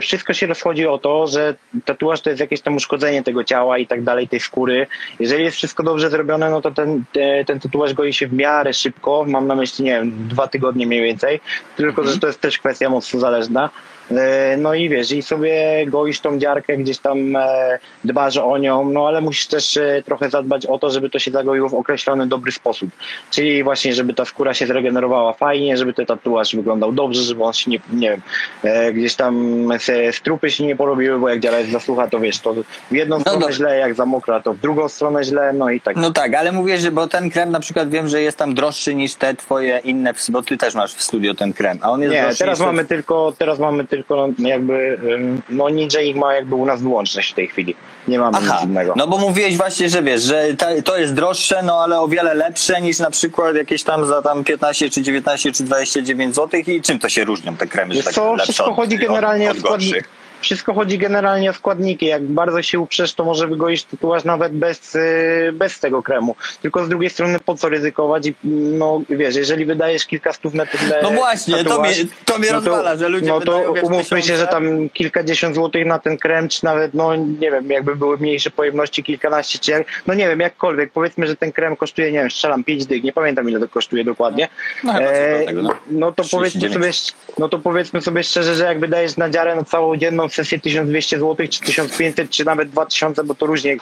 [SPEAKER 1] wszystko się rozchodzi o to, że tatuaż to jest jakieś tam uszkodzenie tego ciała i tak dalej, tej skóry. Jeżeli jest wszystko dobrze zrobione, no to ten, te, ten tatuaż goi się w miarę szybko, mam na myśli, nie wiem, dwa tygodnie mniej więcej, tylko że to jest też kwestia mocno zależna. E, No i wiesz, i sobie goisz tą dziarkę, gdzieś tam e, dbasz o nią, no ale musisz też e, trochę zadbać o to, żeby to się zagoiło w określony dobry sposób. Czyli właśnie, żeby ta skóra się zregenerowała fajnie, żeby ten tatuaż wyglądał dobrze, żeby on się nie, nie wiem, gdzieś tam se strupy się nie porobiły, bo jak dziara jest zasłucha, to wiesz, to w jedną stronę
[SPEAKER 2] dobrze.
[SPEAKER 1] źle, jak za mokra, to w drugą stronę źle, no i tak.
[SPEAKER 2] No tak, ale mówię, że bo ten krem na przykład wiem, że jest tam droższy niż te twoje inne, bo ty też masz w studio ten krem, a on jest
[SPEAKER 1] Nie,
[SPEAKER 2] droższy
[SPEAKER 1] teraz
[SPEAKER 2] niż
[SPEAKER 1] mamy tylko, teraz mamy tylko jakby, ym, no Ninja ma jakby u nas wyłączność w tej chwili. Nie mamy
[SPEAKER 2] Aha,
[SPEAKER 1] nic innego.
[SPEAKER 2] no bo mówiłeś właśnie, że wiesz, że to jest droższe, no ale o wiele lepsze niż na przykład jakieś tam za tam 15 czy 19 czy 29 zł i czym to się różnią te kremy, że tak
[SPEAKER 1] co, wszystko
[SPEAKER 2] od-
[SPEAKER 1] chodzi
[SPEAKER 2] od-
[SPEAKER 1] generalnie o
[SPEAKER 2] od
[SPEAKER 1] składniki. Wszystko chodzi generalnie o składniki. Jak bardzo się uprzesz, to może wygoić tatuaż nawet bez, yy, bez tego kremu. Tylko z drugiej strony po co ryzykować? I, no wiesz, jeżeli wydajesz kilka stów na ten
[SPEAKER 2] No właśnie, to
[SPEAKER 1] tatuaż,
[SPEAKER 2] mnie, to mnie rozwala, że ludzie
[SPEAKER 1] No to umówmy się, że tam kilkadziesiąt złotych na ten krem, czy nawet, no nie wiem, jakby były mniejsze pojemności, kilkanaście, czy jak, no nie wiem, jakkolwiek. Powiedzmy, że ten krem kosztuje, nie wiem, strzelam 5 dych, nie pamiętam ile to kosztuje dokładnie.
[SPEAKER 2] No
[SPEAKER 1] E,
[SPEAKER 2] koło tego, no.
[SPEAKER 1] no to powiedzmy
[SPEAKER 2] 39.
[SPEAKER 1] sobie, no to powiedzmy sobie szczerze, że jak wydajesz na dziarę na całą dzienną sesję 1200 zł, czy 1500, czy nawet 2000, bo to różnie e,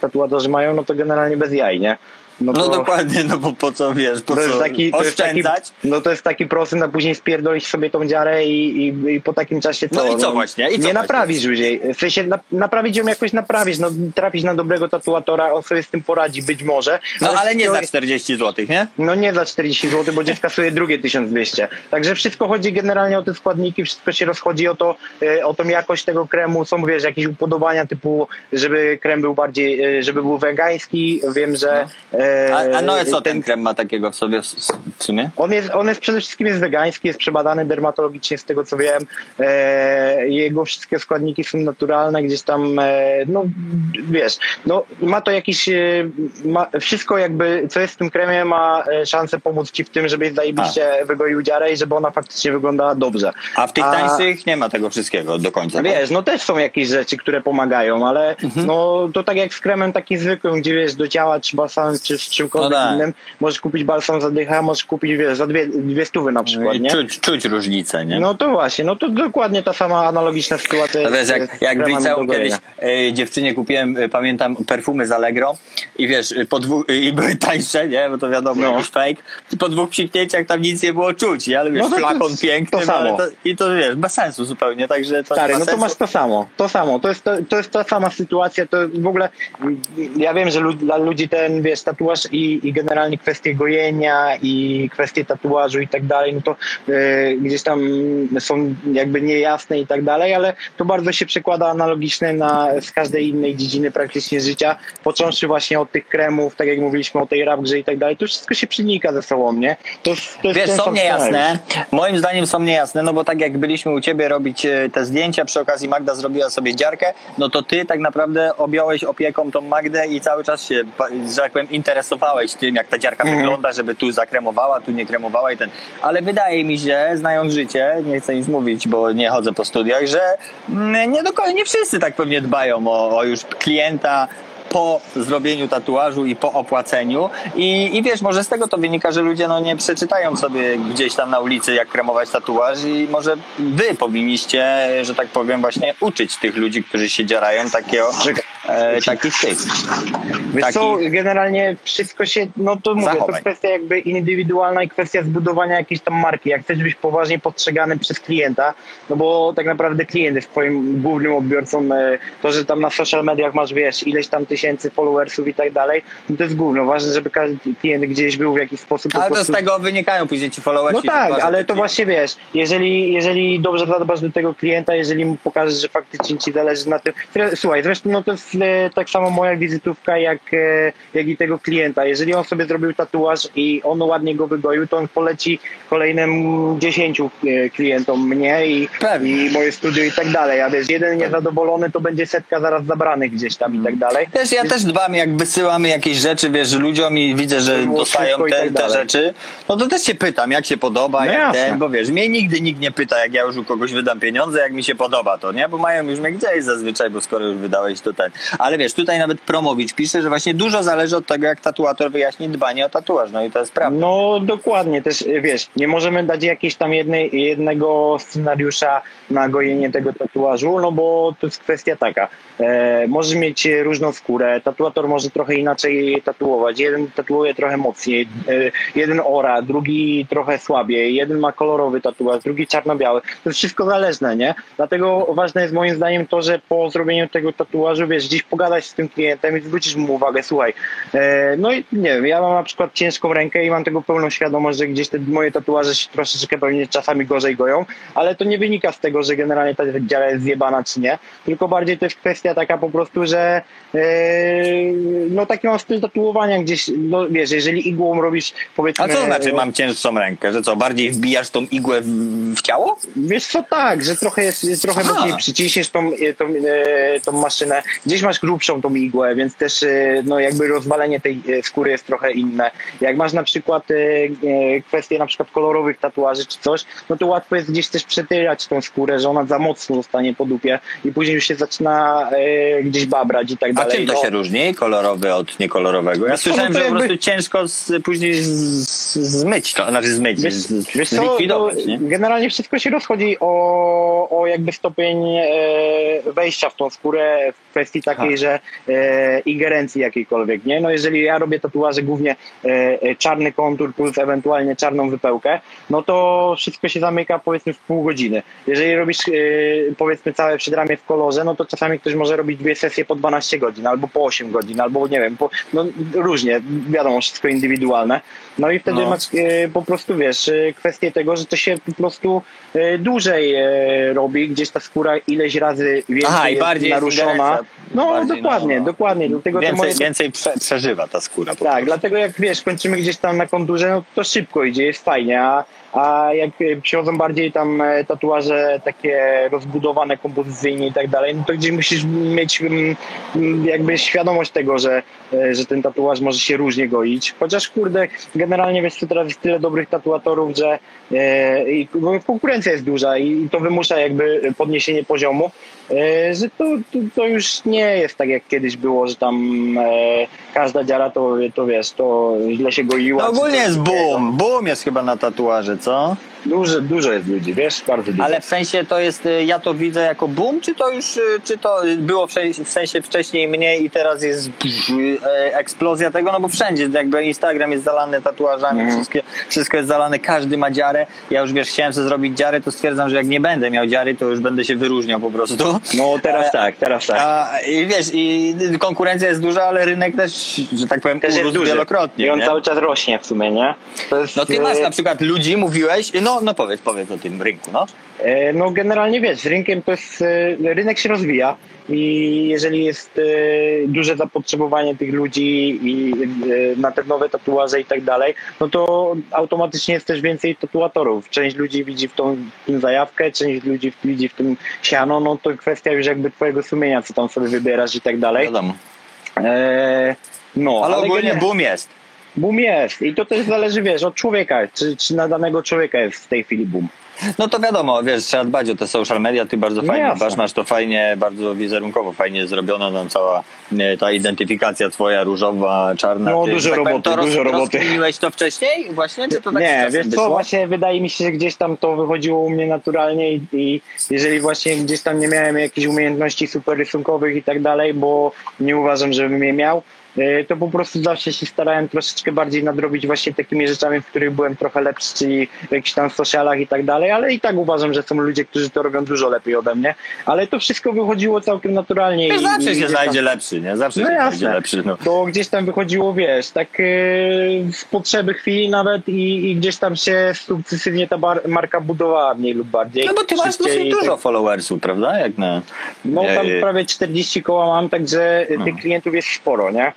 [SPEAKER 1] tatuatorzy mają, no to generalnie bez jaj, nie?
[SPEAKER 2] No
[SPEAKER 1] to,
[SPEAKER 2] dokładnie, no bo po co, wiesz, po
[SPEAKER 1] to
[SPEAKER 2] co
[SPEAKER 1] taki, to jest taki,
[SPEAKER 2] oszczędzać?
[SPEAKER 1] no to jest taki prosty, na później spierdolić sobie tą dziarę i, i, i po takim czasie co?
[SPEAKER 2] No i co właśnie? I co
[SPEAKER 1] nie naprawisz jej. W sensie na, naprawić ją jakoś naprawisz, no trafić na dobrego tatuatora, on sobie z tym poradzi być może.
[SPEAKER 2] No ale nie
[SPEAKER 1] to-
[SPEAKER 2] za 40 zł, nie?
[SPEAKER 1] no nie za 40 zł, bo dziecka skasuje drugie 1200. Także wszystko chodzi generalnie o te składniki, wszystko się rozchodzi o to, e, o tą jakość tego kremu. Są wiesz, jakieś upodobania typu, żeby krem był bardziej, e, żeby był wegański. Wiem, że. E,
[SPEAKER 2] A, a no co ten krem ma takiego w sobie w, sumie?
[SPEAKER 1] On jest, on jest przede wszystkim jest wegański, jest przebadany dermatologicznie z tego co wiem. E, jego wszystkie składniki są naturalne, gdzieś tam, e, no wiesz, no ma to jakiś, e, ma, wszystko jakby, co jest w tym kremie ma e, szansę pomóc ci w tym, żebyś zajebiście wygoił dziarę i żeby ona faktycznie wyglądała dobrze.
[SPEAKER 2] A w tych
[SPEAKER 1] A-
[SPEAKER 2] tańszych nie ma tego wszystkiego do końca.
[SPEAKER 1] Wiesz, no też są jakieś rzeczy, które pomagają, ale
[SPEAKER 2] Mhm.
[SPEAKER 1] no to tak jak z kremem takim zwykłym, gdzie wiesz, do ciała czy balsamem, czy z czymkolwiek
[SPEAKER 2] No tak.
[SPEAKER 1] innym, możesz kupić balsam za dychę, a możesz kupić, wiesz, za dwie, dwie stówy na przykład,
[SPEAKER 2] I
[SPEAKER 1] nie?
[SPEAKER 2] czuć, czuć różnicę, nie?
[SPEAKER 1] No to właśnie, no to dokładnie ta sama analogiczna sytuacja.
[SPEAKER 2] To wiesz,
[SPEAKER 1] jest
[SPEAKER 2] jak, jak liceum kiedyś y, dziewczynie kupiłem, y, pamiętam, perfumy z Allegro i wiesz, y, po dwóch, y, i były tańsze, nie, bo to wiadomo,
[SPEAKER 1] No.
[SPEAKER 2] fake, i po dwóch psiknięciach tam nic nie było czuć, nie? ale wiesz,
[SPEAKER 1] No
[SPEAKER 2] flakon piękny,
[SPEAKER 1] to samo.
[SPEAKER 2] ale to, i to wiesz, bez sensu zupełnie, także to
[SPEAKER 1] Stary, no to masz to samo, to samo, to jest, to, to jest ta sama sytuacja, to w ogóle, ja wiem, że lu- dla ludzi ten, wiesz, tatuaż i, i generalnie kwestie gojenia i kwestie tatuażu i tak dalej, no to e, gdzieś tam są jakby niejasne i tak dalej, ale to bardzo się przekłada analogicznie na z każdej innej dziedziny praktycznie życia, począwszy właśnie od tych kremów, tak jak mówiliśmy o tej rap grze i tak dalej, to wszystko się przenika ze sobą, nie? To, to
[SPEAKER 2] Wiesz, są niejasne. Moim zdaniem są niejasne, no bo tak jak byliśmy u ciebie robić e, te zdjęcia, przy okazji Magda zrobiła sobie dziarkę, no to ty tak naprawdę objąłeś opieką tą Magdę i cały czas się, że tak powiem, interesowałeś tym, jak ta dziarka
[SPEAKER 1] Mhm.
[SPEAKER 2] wygląda, żeby tu zakremowała, tu nie kremowała i ten. Ale wydaje mi się, znając życie, nie chcę nic mówić, bo nie chodzę po studiach, że mm, nie do nie wszyscy tak pewnie dbają o, o już klienta, po zrobieniu tatuażu i po opłaceniu. I, I wiesz, może z tego to wynika, że ludzie no, nie przeczytają sobie gdzieś tam na ulicy, jak kremować tatuaż i może wy powinniście, że tak powiem, właśnie uczyć tych ludzi, którzy się dziarają takiego, e, takich tych.
[SPEAKER 1] Wiesz
[SPEAKER 2] Taki-
[SPEAKER 1] co, generalnie wszystko się, no to mówię, to
[SPEAKER 2] Zachowań.
[SPEAKER 1] jest kwestia jakby indywidualna i kwestia zbudowania jakiejś tam marki. Jak chcesz być poważnie postrzegany przez klienta, no bo tak naprawdę klient jest twoim głównym odbiorcą, e, to, że tam na social mediach masz, wiesz, ileś tam tysięcy followersów i tak dalej, no to jest główne. Ważne, żeby każdy klient gdzieś był w jakiś sposób po
[SPEAKER 2] Ale to z
[SPEAKER 1] prostu
[SPEAKER 2] tego wynikają później ci followersi.
[SPEAKER 1] no tak, ale to właśnie wiesz, jeżeli, jeżeli dobrze zadbasz do tego klienta, jeżeli mu pokażesz, że faktycznie ci zależy na tym. Słuchaj, zresztą no to jest e, tak samo moja wizytówka jak, e, jak i tego klienta. Jeżeli on sobie zrobił tatuaż i on ładnie go wygoił, to on poleci kolejnym 10 e, klientom mnie i, i moje studio i tak dalej. A wiesz, jeden niezadowolony to będzie setka zaraz zabranych gdzieś tam i tak dalej.
[SPEAKER 2] Też ja też dbam, jak wysyłamy jakieś rzeczy, wiesz, ludziom i widzę, że dostają te,
[SPEAKER 1] tak
[SPEAKER 2] te rzeczy, no to też się pytam, jak się podoba,
[SPEAKER 1] No
[SPEAKER 2] jak ten, bo wiesz, mnie nigdy nikt nie pyta, jak ja już u kogoś wydam pieniądze, jak mi się podoba to, nie? Bo mają już mnie gdzieś zazwyczaj, bo skoro już wydałeś to ten. Ale wiesz, tutaj nawet Promowicz pisze, że właśnie dużo zależy od tego, jak tatuator wyjaśni dbanie o tatuaż, no i to jest prawda.
[SPEAKER 1] No dokładnie, też wiesz, nie możemy dać jakiejś tam jednej, jednego scenariusza na gojenie tego tatuażu, no bo to jest kwestia taka. E, możesz mieć różną skórę, tatuator może trochę inaczej tatuować. Jeden tatuuje trochę mocniej, e, jeden ora, drugi trochę słabiej, jeden ma kolorowy tatuaż, drugi czarno-biały. To jest wszystko zależne, nie? Dlatego ważne jest moim zdaniem to, że po zrobieniu tego tatuażu, wiesz, gdzieś pogadać z tym klientem i zwrócić mu uwagę, słuchaj, e, no i nie wiem, ja mam na przykład ciężką rękę i mam tego pełną świadomość, że gdzieś te moje tatuaże się troszeczkę pewnie czasami gorzej goją, ale to nie wynika z tego, że generalnie ta dziara jest zjebana czy nie, tylko bardziej to jest kwestia taka po prostu, że e, no taki mam styl tatuowania gdzieś, no wiesz, jeżeli igłą robisz powiedzmy...
[SPEAKER 2] A co znaczy mam cięższą rękę, że co, bardziej wbijasz tą igłę w, w ciało?
[SPEAKER 1] Wiesz co, tak, że trochę jest, trochę
[SPEAKER 2] Aha.
[SPEAKER 1] mocniej przyciśniesz tą, e, tą, e, tą maszynę, gdzieś masz grubszą tą igłę, więc też e, no jakby rozwalenie tej skóry jest trochę inne. Jak masz na przykład kwestie na przykład kolorowych tatuaży czy coś, no to łatwo jest gdzieś też przetyrać tą skórę, że ona za mocno zostanie po dupie i później już się zaczyna gdzieś babrać i tak
[SPEAKER 2] A
[SPEAKER 1] dalej.
[SPEAKER 2] czym to się różni, kolorowy od niekolorowego? Ja słyszałem,
[SPEAKER 1] no to
[SPEAKER 2] że po prostu ciężko z, później z, z, zmyć to, znaczy zmyć,
[SPEAKER 1] Wiesz, wiesz co,
[SPEAKER 2] zlikwidować,
[SPEAKER 1] generalnie wszystko się rozchodzi o, o jakby stopień e, wejścia w tą skórę w kwestii takiej,
[SPEAKER 2] Aha.
[SPEAKER 1] że e, ingerencji jakiejkolwiek, nie? No jeżeli ja robię tatuaże głównie e, e, czarny kontur plus ewentualnie czarną wypełkę, no to wszystko się zamyka powiedzmy w pół godziny. Jeżeli robisz e, powiedzmy całe przedramię w kolorze, no to czasami ktoś może robić dwie sesje po 12 godzin, albo po 8 godzin, albo nie wiem, po, no różnie, wiadomo, wszystko indywidualne. No i wtedy
[SPEAKER 2] No.
[SPEAKER 1] masz e, po prostu, wiesz, e, kwestię tego, że to się po prostu e, dłużej e, robi, gdzieś ta skóra ileś razy więcej
[SPEAKER 2] Aha, i bardziej
[SPEAKER 1] naruszona. No
[SPEAKER 2] Bardziej,
[SPEAKER 1] dokładnie,
[SPEAKER 2] no, no.
[SPEAKER 1] dokładnie. Dlatego te
[SPEAKER 2] Więcej,
[SPEAKER 1] moje...
[SPEAKER 2] więcej prze, przeżywa ta skóra. Po
[SPEAKER 1] Tak,
[SPEAKER 2] prostu.
[SPEAKER 1] dlatego jak wiesz, kończymy gdzieś tam na konturze, no to szybko idzie, jest fajnie, a, a jak e, przychodzą bardziej tam e, tatuaże takie rozbudowane kompozycyjnie i tak dalej, no to gdzieś musisz mieć mm, mm, jakby świadomość tego, że, e, że ten tatuaż może się różnie goić. Chociaż kurde, generalnie wiesz teraz jest tyle dobrych tatuatorów, że i konkurencja jest duża i, to wymusza jakby podniesienie poziomu, że to, to, to już nie jest tak jak kiedyś było, że tam e, każda dziara to, to wiesz, to źle się goiła.
[SPEAKER 2] No ogólnie jest boom, boom jest chyba na tatuaże, co?
[SPEAKER 1] Dużo, dużo jest ludzi, wiesz, bardzo dużo.
[SPEAKER 2] Ale w sensie to jest, y, ja to widzę jako boom, czy to już, y, czy to było w sensie- w sensie wcześniej mniej i teraz jest pff, e, eksplozja tego, no bo wszędzie jakby Instagram jest zalany tatuażami,
[SPEAKER 1] Mhm.
[SPEAKER 2] wszystkie, wszystko jest zalane, każdy ma dziarę. Ja już wiesz, chciałem sobie zrobić dziarę, to stwierdzam, że jak nie będę miał dziary, to już będę się wyróżniał po prostu.
[SPEAKER 1] No teraz
[SPEAKER 2] E,
[SPEAKER 1] tak, teraz tak.
[SPEAKER 2] A, I wiesz, i konkurencja jest duża, ale rynek też, że tak powiem,
[SPEAKER 1] Też jest duży.
[SPEAKER 2] wielokrotnie.
[SPEAKER 1] I on
[SPEAKER 2] nie?
[SPEAKER 1] cały czas rośnie w sumie, nie? Jest,
[SPEAKER 2] No ty masz na przykład ludzi, mówiłeś, no, no powiedz, powiedz o tym rynku, no.
[SPEAKER 1] E, No generalnie wiesz, rynkiem to jest, e, rynek się rozwija i jeżeli jest e, duże zapotrzebowanie tych ludzi i na te nowe tatuaże i tak dalej, no to automatycznie jest też więcej tatuatorów. Część ludzi widzi w, tą, w tym zajawkę, część ludzi widzi w tym siano, no to kwestia już jakby twojego sumienia, co tam sobie wybierasz i tak dalej.
[SPEAKER 2] Wiadomo.
[SPEAKER 1] E, No,
[SPEAKER 2] Ale ogólnie
[SPEAKER 1] gener-
[SPEAKER 2] boom jest.
[SPEAKER 1] Boom jest i to też zależy, wiesz, od człowieka, czy, czy na danego człowieka jest w tej chwili boom.
[SPEAKER 2] No to wiadomo, wiesz, trzeba dbać o te social media, ty bardzo
[SPEAKER 1] No
[SPEAKER 2] fajnie
[SPEAKER 1] jasne.
[SPEAKER 2] dbasz, masz to fajnie, bardzo wizerunkowo fajnie zrobione, tam cała e, ta identyfikacja twoja różowa, czarna.
[SPEAKER 1] No,
[SPEAKER 2] ty,
[SPEAKER 1] dużo
[SPEAKER 2] tak powiem,
[SPEAKER 1] roboty,
[SPEAKER 2] roz,
[SPEAKER 1] dużo roboty.
[SPEAKER 2] rozkminiłeś to wcześniej właśnie, czy to tak
[SPEAKER 1] nie, wiesz co,
[SPEAKER 2] wyszło?
[SPEAKER 1] właśnie wydaje mi się, że gdzieś tam to wychodziło u mnie naturalnie i, i jeżeli właśnie gdzieś tam nie miałem jakichś umiejętności super rysunkowych i tak dalej, bo nie uważam, żebym je miał, to po prostu zawsze się starałem troszeczkę bardziej nadrobić właśnie takimi rzeczami, w których byłem trochę lepszy, czyli w jakichś tam socialach i tak dalej, ale i tak uważam, że są ludzie, którzy to robią dużo lepiej ode mnie, ale to wszystko wychodziło całkiem naturalnie.
[SPEAKER 2] Wiesz, zawsze
[SPEAKER 1] i
[SPEAKER 2] się
[SPEAKER 1] gdzieś tam-
[SPEAKER 2] znajdzie lepszy, nie? Zawsze
[SPEAKER 1] No
[SPEAKER 2] się
[SPEAKER 1] jasne.
[SPEAKER 2] znajdzie lepszy. No.
[SPEAKER 1] to gdzieś tam wychodziło, wiesz, tak e, z potrzeby chwili nawet i, i gdzieś tam się sukcesywnie ta bar- marka budowała mniej lub bardziej.
[SPEAKER 2] no bo ty masz dosyć dużo
[SPEAKER 1] tak-
[SPEAKER 2] followersów, prawda? Jak na...
[SPEAKER 1] No tam
[SPEAKER 2] e,
[SPEAKER 1] prawie 40 koła mam, także
[SPEAKER 2] No.
[SPEAKER 1] tych klientów jest sporo, nie?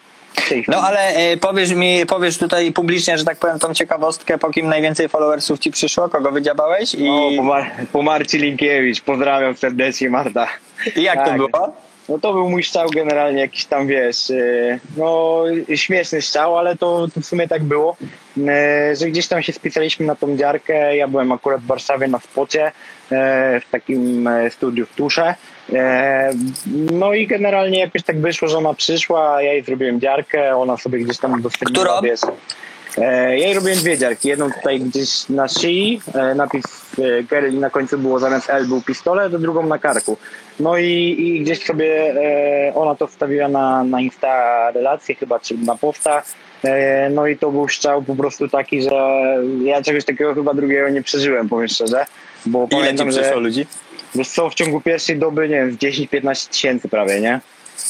[SPEAKER 2] No ale e, powiesz mi, powiesz tutaj publicznie, że tak powiem, tą ciekawostkę, po kim najwięcej followersów ci przyszło, kogo wydziabałeś i,
[SPEAKER 1] No, po, Mar- po Marci Linkiewicz, pozdrawiam serdecznie Marta.
[SPEAKER 2] i jak to
[SPEAKER 1] tak.
[SPEAKER 2] było?
[SPEAKER 1] No to był mój strzał generalnie jakiś tam, wiesz, e, no śmieszny strzał, ale to, to w sumie tak było, e, że gdzieś tam się spisaliśmy na tą dziarkę, ja byłem akurat w Warszawie na spocie, w takim studiu w Tusze, No i generalnie jakoś tak wyszło, że ona przyszła, ja jej zrobiłem dziarkę, ona sobie gdzieś tam udostępniła, wiesz. E, Ja jej robiłem dwie dziarki. Jedną tutaj gdzieś na szyi, e, napis e, Kerry na końcu było zamiast L był pistolet, a drugą na karku. No i, i gdzieś sobie ona to wstawiła na, na Insta relacje chyba, czy na posta. No i to był strzał po prostu taki, że ja czegoś takiego chyba drugiego nie przeżyłem, powiem szczerze. Bo
[SPEAKER 2] Ile ci
[SPEAKER 1] pamiętam, że
[SPEAKER 2] przyszło ludzi?
[SPEAKER 1] Wiesz co, w ciągu pierwszej doby, nie wiem, z 10-15 tysięcy prawie, nie?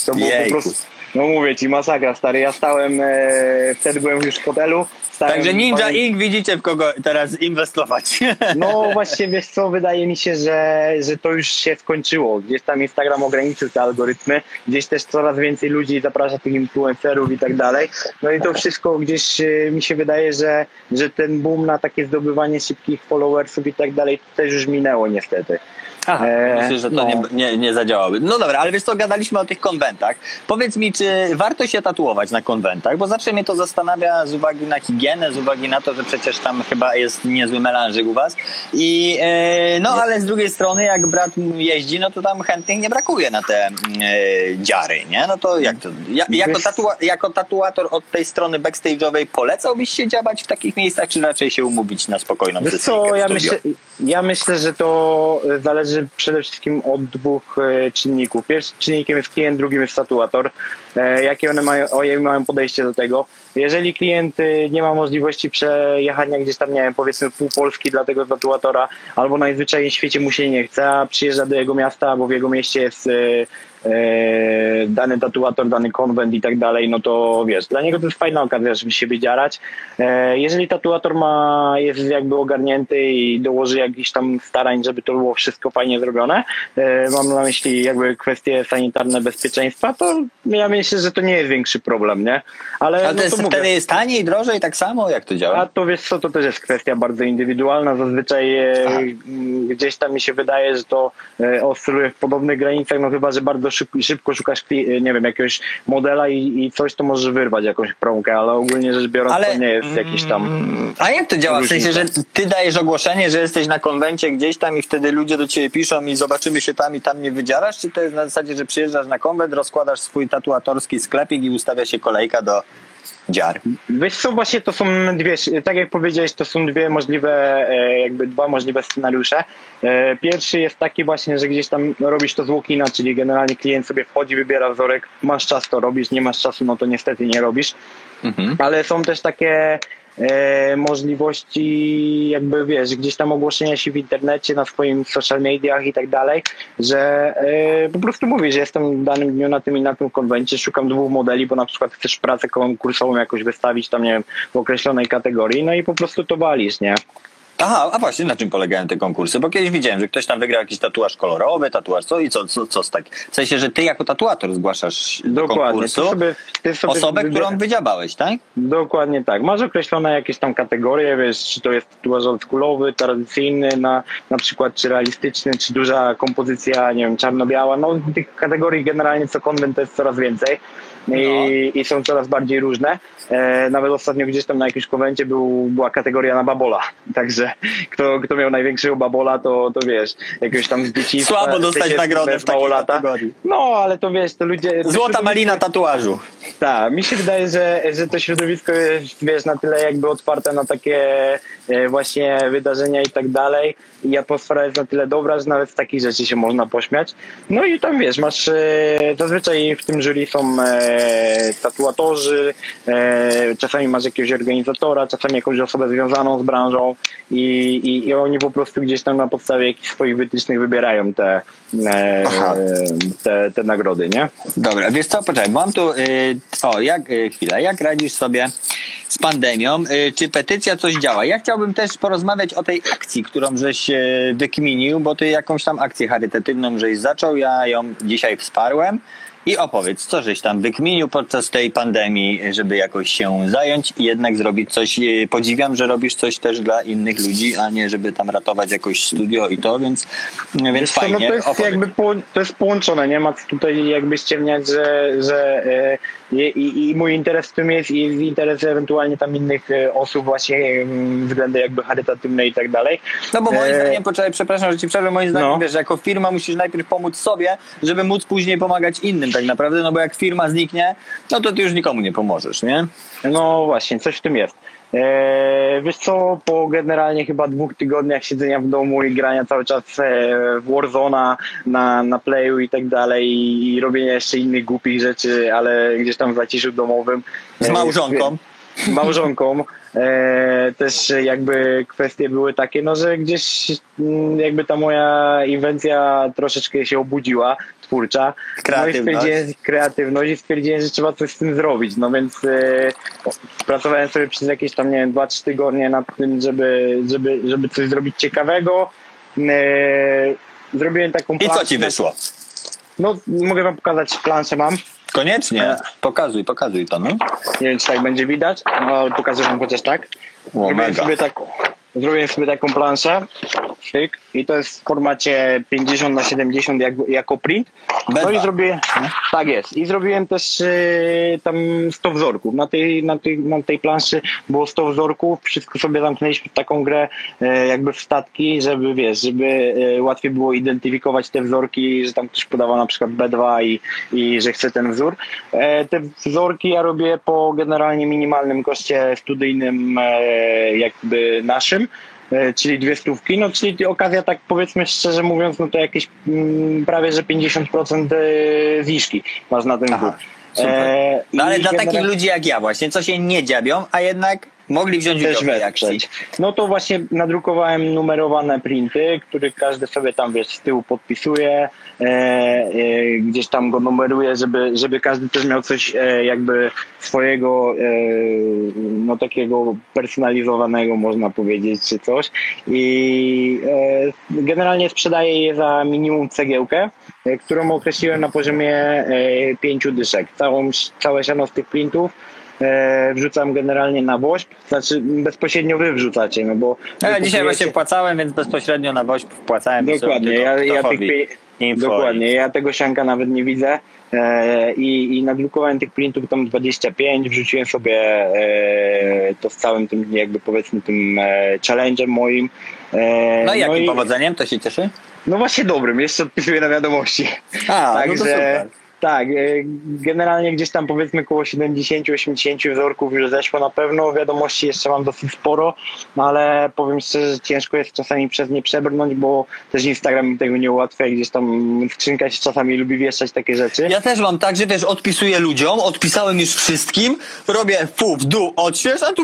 [SPEAKER 1] To było
[SPEAKER 2] Jejku.
[SPEAKER 1] po prostu, no mówię ci, masakra, stary. Ja stałem, e, wtedy byłem już w hotelu. Stałem,
[SPEAKER 2] Także Ninja
[SPEAKER 1] pamię-
[SPEAKER 2] Inc. widzicie w kogo teraz inwestować.
[SPEAKER 1] No właśnie, wiesz co, wydaje mi się, że, że to już się skończyło. Gdzieś tam Instagram ograniczył te algorytmy, gdzieś też coraz więcej ludzi zaprasza tych influencerów i tak dalej. No i to wszystko gdzieś e, mi się wydaje, że, że ten boom na takie zdobywanie szybkich followersów i tak dalej też już minęło niestety.
[SPEAKER 2] Aha,
[SPEAKER 1] E,
[SPEAKER 2] myślę, że to
[SPEAKER 1] no.
[SPEAKER 2] nie, nie, nie zadziałaby. No dobra, ale wiesz co, gadaliśmy o tych konwentach. Powiedz mi, czy warto się tatuować na konwentach? Bo zawsze mnie to zastanawia z uwagi na higienę, z uwagi na to, że przecież tam chyba jest niezły melanżyk u was. I e, no ale z drugiej strony, jak brat jeździ, no to tam chętnych nie brakuje na te mm, e, dziary, nie? No to jak to? Ja, jako, tatua, jako tatuator od tej strony backstage'owej polecałbyś się dziabać w takich miejscach, czy raczej się umówić na spokojną
[SPEAKER 1] Wiesz co, ja myślę, ja myślę, że to e, zależy przede wszystkim od dwóch e, czynników. Pierwszym czynnikiem jest klient, drugim jest tatuator. E, Jakie one mają, oje mają podejście do tego. Jeżeli klient e, nie ma możliwości przejechania gdzieś tam, nie wiem, powiedzmy pół Polski dla tego tatuatora, albo najzwyczajniej w świecie mu się nie chce, a przyjeżdża do jego miasta, albo w jego mieście jest dany tatuator, dany konwent i tak dalej, no to wiesz, dla niego to jest fajna okazja, żeby się wydzierać. E, jeżeli tatuator ma, jest jakby ogarnięty i dołoży jakichś tam starań, żeby to było wszystko fajnie zrobione, e, mam na myśli jakby kwestie sanitarne, bezpieczeństwa, to ja myślę, że to nie jest większy problem, nie? Ale,
[SPEAKER 2] Ale
[SPEAKER 1] no
[SPEAKER 2] to jest, wtedy jest taniej, drożej, tak samo? Jak to działa?
[SPEAKER 1] a to wiesz co, to też jest kwestia bardzo indywidualna. Zazwyczaj e,
[SPEAKER 2] Aha.
[SPEAKER 1] gdzieś tam mi się wydaje, że to e, oscyluje w podobnych granicach, no chyba, że bardzo szybko, szybko szukasz, e, nie wiem, jakiegoś modela i, i coś, to może wyrwać jakąś promkę, ale ogólnie rzecz biorąc to nie jest jakiś tam...
[SPEAKER 2] Mm, A jak to działa? W sensie, że ty dajesz ogłoszenie, że jesteś na konwencie gdzieś tam i wtedy ludzie do ciebie piszą i zobaczymy się tam i tam nie wydzielasz? Czy to jest na zasadzie, że przyjeżdżasz na konwent, rozkładasz swój tatuatorski sklepik i ustawia się kolejka do dziar?
[SPEAKER 1] Wiesz co, właśnie to są dwie, tak jak powiedziałeś, to są dwie możliwe, e, jakby dwa możliwe scenariusze. E, Pierwszy jest taki właśnie, że gdzieś tam robisz to z walk-ina, czyli generalnie klient sobie wchodzi, wybiera wzorek, masz czas to robisz, nie masz czasu, no to niestety nie robisz.
[SPEAKER 2] Mhm.
[SPEAKER 1] ale są też takie możliwości, jakby wiesz, gdzieś tam ogłoszenia się w internecie, na swoim social mediach i tak dalej, że e, po prostu mówisz, że jestem w danym dniu na tym i na tym konwencie, szukam dwóch modeli, bo na przykład chcesz pracę konkursową jakoś wystawić tam, nie wiem, w określonej kategorii, no i po prostu to walisz, nie?
[SPEAKER 2] Aha, a właśnie na czym polegają te konkursy? Bo kiedyś widziałem, że ktoś tam wygrał jakiś tatuaż kolorowy, tatuaż co i co, co, co z tak. W sensie, że ty jako tatuator zgłaszasz do
[SPEAKER 1] Dokładnie.
[SPEAKER 2] konkursu
[SPEAKER 1] Ty sobie, ty sobie
[SPEAKER 2] osobę,
[SPEAKER 1] wybier-
[SPEAKER 2] którą wydziabałeś, tak?
[SPEAKER 1] Dokładnie tak. Masz określone jakieś tam kategorie, wiesz, czy to jest tatuaż oldschoolowy, tradycyjny, na, na przykład czy realistyczny, czy duża kompozycja, nie wiem, czarno-biała. No tych kategorii generalnie co konwent to jest coraz więcej i, i są coraz bardziej różne. E, nawet ostatnio gdzieś tam na jakimś konwencie był, była kategoria na babola, także kto, kto miał największego babola, to, to wiesz, jakiegoś tam z dzieciństwa.
[SPEAKER 2] Słabo dostać nagrodę w takiej kategorii.
[SPEAKER 1] No, ale to wiesz, to ludzie...
[SPEAKER 2] Złota malina tatuażu.
[SPEAKER 1] Tak, mi się wydaje, że, że to środowisko jest wiesz, na tyle jakby otwarte na takie e, właśnie wydarzenia i tak dalej i atmosfera jest na tyle dobra, że nawet z takich rzeczy się można pośmiać. No i tam wiesz, masz e, zazwyczaj w tym jury są e, tatuatorzy, e, czasami masz jakiegoś organizatora, czasami jakąś osobę związaną z branżą i, i, i oni po prostu gdzieś tam na podstawie jakichś swoich wytycznych wybierają te, e, te, te nagrody, nie?
[SPEAKER 2] Dobra, wiesz co, poczekaj, mam tu, y, o, jak, y, chwila, jak radzisz sobie z pandemią? Y, czy petycja coś działa? Ja chciałbym też porozmawiać o tej akcji, którą żeś y, wykminił, bo ty jakąś tam akcję charytatywną żeś zaczął, ja ją dzisiaj wsparłem. I opowiedz, co żeś tam wykminił podczas tej pandemii, żeby jakoś się zająć i jednak zrobić coś. Y, Podziwiam, że robisz coś też dla innych ludzi, a nie żeby tam ratować jakoś studio i to, więc, więc
[SPEAKER 1] Wiesz co,
[SPEAKER 2] fajnie.
[SPEAKER 1] No to jest
[SPEAKER 2] opowiedz.
[SPEAKER 1] jakby to jest połączone, nie ma tutaj jakby ściemniać, że, że e, i, i mój interes w tym jest i interes ewentualnie tam innych e, osób właśnie mm, względy jakby charytatywne i tak dalej.
[SPEAKER 2] No bo moim
[SPEAKER 1] E,
[SPEAKER 2] zdaniem, poczekaj, przepraszam, że ci przerwę, moim zdaniem,
[SPEAKER 1] No.
[SPEAKER 2] wiesz, że jako firma musisz najpierw pomóc sobie, żeby móc później pomagać innym tak naprawdę, no bo jak firma zniknie, no to ty już nikomu nie pomożesz, nie?
[SPEAKER 1] No właśnie, coś w tym jest. E, wiesz co, po generalnie chyba dwóch tygodniach siedzenia w domu i grania cały czas e, w Warzona na, na playu i tak dalej i, robienia jeszcze innych głupich rzeczy, ale gdzieś tam w zaciszu domowym.
[SPEAKER 2] Z
[SPEAKER 1] e,
[SPEAKER 2] małżonką.
[SPEAKER 1] małżonką. E, też jakby kwestie były takie, no że gdzieś mm, jakby ta moja inwencja troszeczkę się obudziła, twórcza.
[SPEAKER 2] Kreatywność.
[SPEAKER 1] No i stwierdziłem, kreatywność i stwierdziłem, że trzeba coś z tym zrobić. No więc e, pracowałem sobie przez jakieś tam, nie wiem, 2-3 tygodnie nad tym, żeby, żeby, żeby coś zrobić ciekawego. E, zrobiłem taką
[SPEAKER 2] I co
[SPEAKER 1] planszę.
[SPEAKER 2] ci wyszło?
[SPEAKER 1] No mogę wam pokazać, planszę mam.
[SPEAKER 2] Koniecznie.
[SPEAKER 1] E.
[SPEAKER 2] Pokazuj, pokazuj to, no.
[SPEAKER 1] Nie wiem, czy tak będzie widać, no, ale pokażę wam chociaż tak. Zrobiłem
[SPEAKER 2] mega.
[SPEAKER 1] sobie, taką, zrobiłem sobie taką planszę Szyk. i to jest w formacie 50 na 70 jak, jako print. No i zrobię, tak jest. I zrobiłem też y, tam 100 wzorków. Na tej, na, tej, na tej planszy było 100 wzorków. Wszystko sobie zamknęliśmy w taką grę e, jakby w statki, żeby wiesz, żeby e, łatwiej było identyfikować te wzorki, że tam ktoś podawał na przykład B2 i, i że chce ten wzór. E, te wzorki ja robię po generalnie minimalnym koszcie studyjnym e, jakby naszym. E, Czyli dwie stówki, no czyli okazja tak powiedzmy szczerze mówiąc, no to jakieś mm, prawie że 50% e, zniżki masz na ten
[SPEAKER 2] Aha.
[SPEAKER 1] E,
[SPEAKER 2] No ale dla takich
[SPEAKER 1] generalnie-
[SPEAKER 2] ludzi jak ja właśnie, co się nie dziabią, a jednak mogli wziąć udział w tej akcji.
[SPEAKER 1] No to właśnie nadrukowałem numerowane printy, które każdy sobie tam wiesz z tyłu podpisuje, gdzieś tam go numeruje, żeby, żeby każdy też miał coś e, jakby swojego, e, no takiego personalizowanego można powiedzieć, czy coś. I e, generalnie sprzedaję je za minimum cegiełkę, e, którą określiłem na poziomie e, pięciu dyszek. Całą, całe siano z tych printów e, wrzucam generalnie na woźb, znaczy bezpośrednio wy wrzucacie, no bo...
[SPEAKER 2] Ja dzisiaj właśnie płacałem, więc bezpośrednio na woźb wpłacałem.
[SPEAKER 1] Dokładnie, ja, ja tych
[SPEAKER 2] info
[SPEAKER 1] dokładnie, ja tego sianka nawet nie widzę e, i, i nadrukowałem tych printów tam 25, wrzuciłem sobie e, to z całym tym jakby powiedzmy tym e, challenge'em moim.
[SPEAKER 2] No i jakim
[SPEAKER 1] i-
[SPEAKER 2] powodzeniem? To się cieszy?
[SPEAKER 1] No właśnie dobrym, jeszcze odpisuję na wiadomości.
[SPEAKER 2] A, no to
[SPEAKER 1] Także
[SPEAKER 2] super.
[SPEAKER 1] Tak, e, generalnie gdzieś tam powiedzmy około 70-80 wzorków już zeszło na pewno. Wiadomości jeszcze mam dosyć sporo, no ale powiem szczerze, że ciężko jest czasami przez nie przebrnąć, bo też Instagram mi tego nie ułatwia. Gdzieś tam skrzynka się czasami lubi wieszać takie rzeczy.
[SPEAKER 2] Ja też mam tak, że wiesz, odpisuję ludziom, odpisałem już wszystkim, robię fu, w dół, odśwież, a tu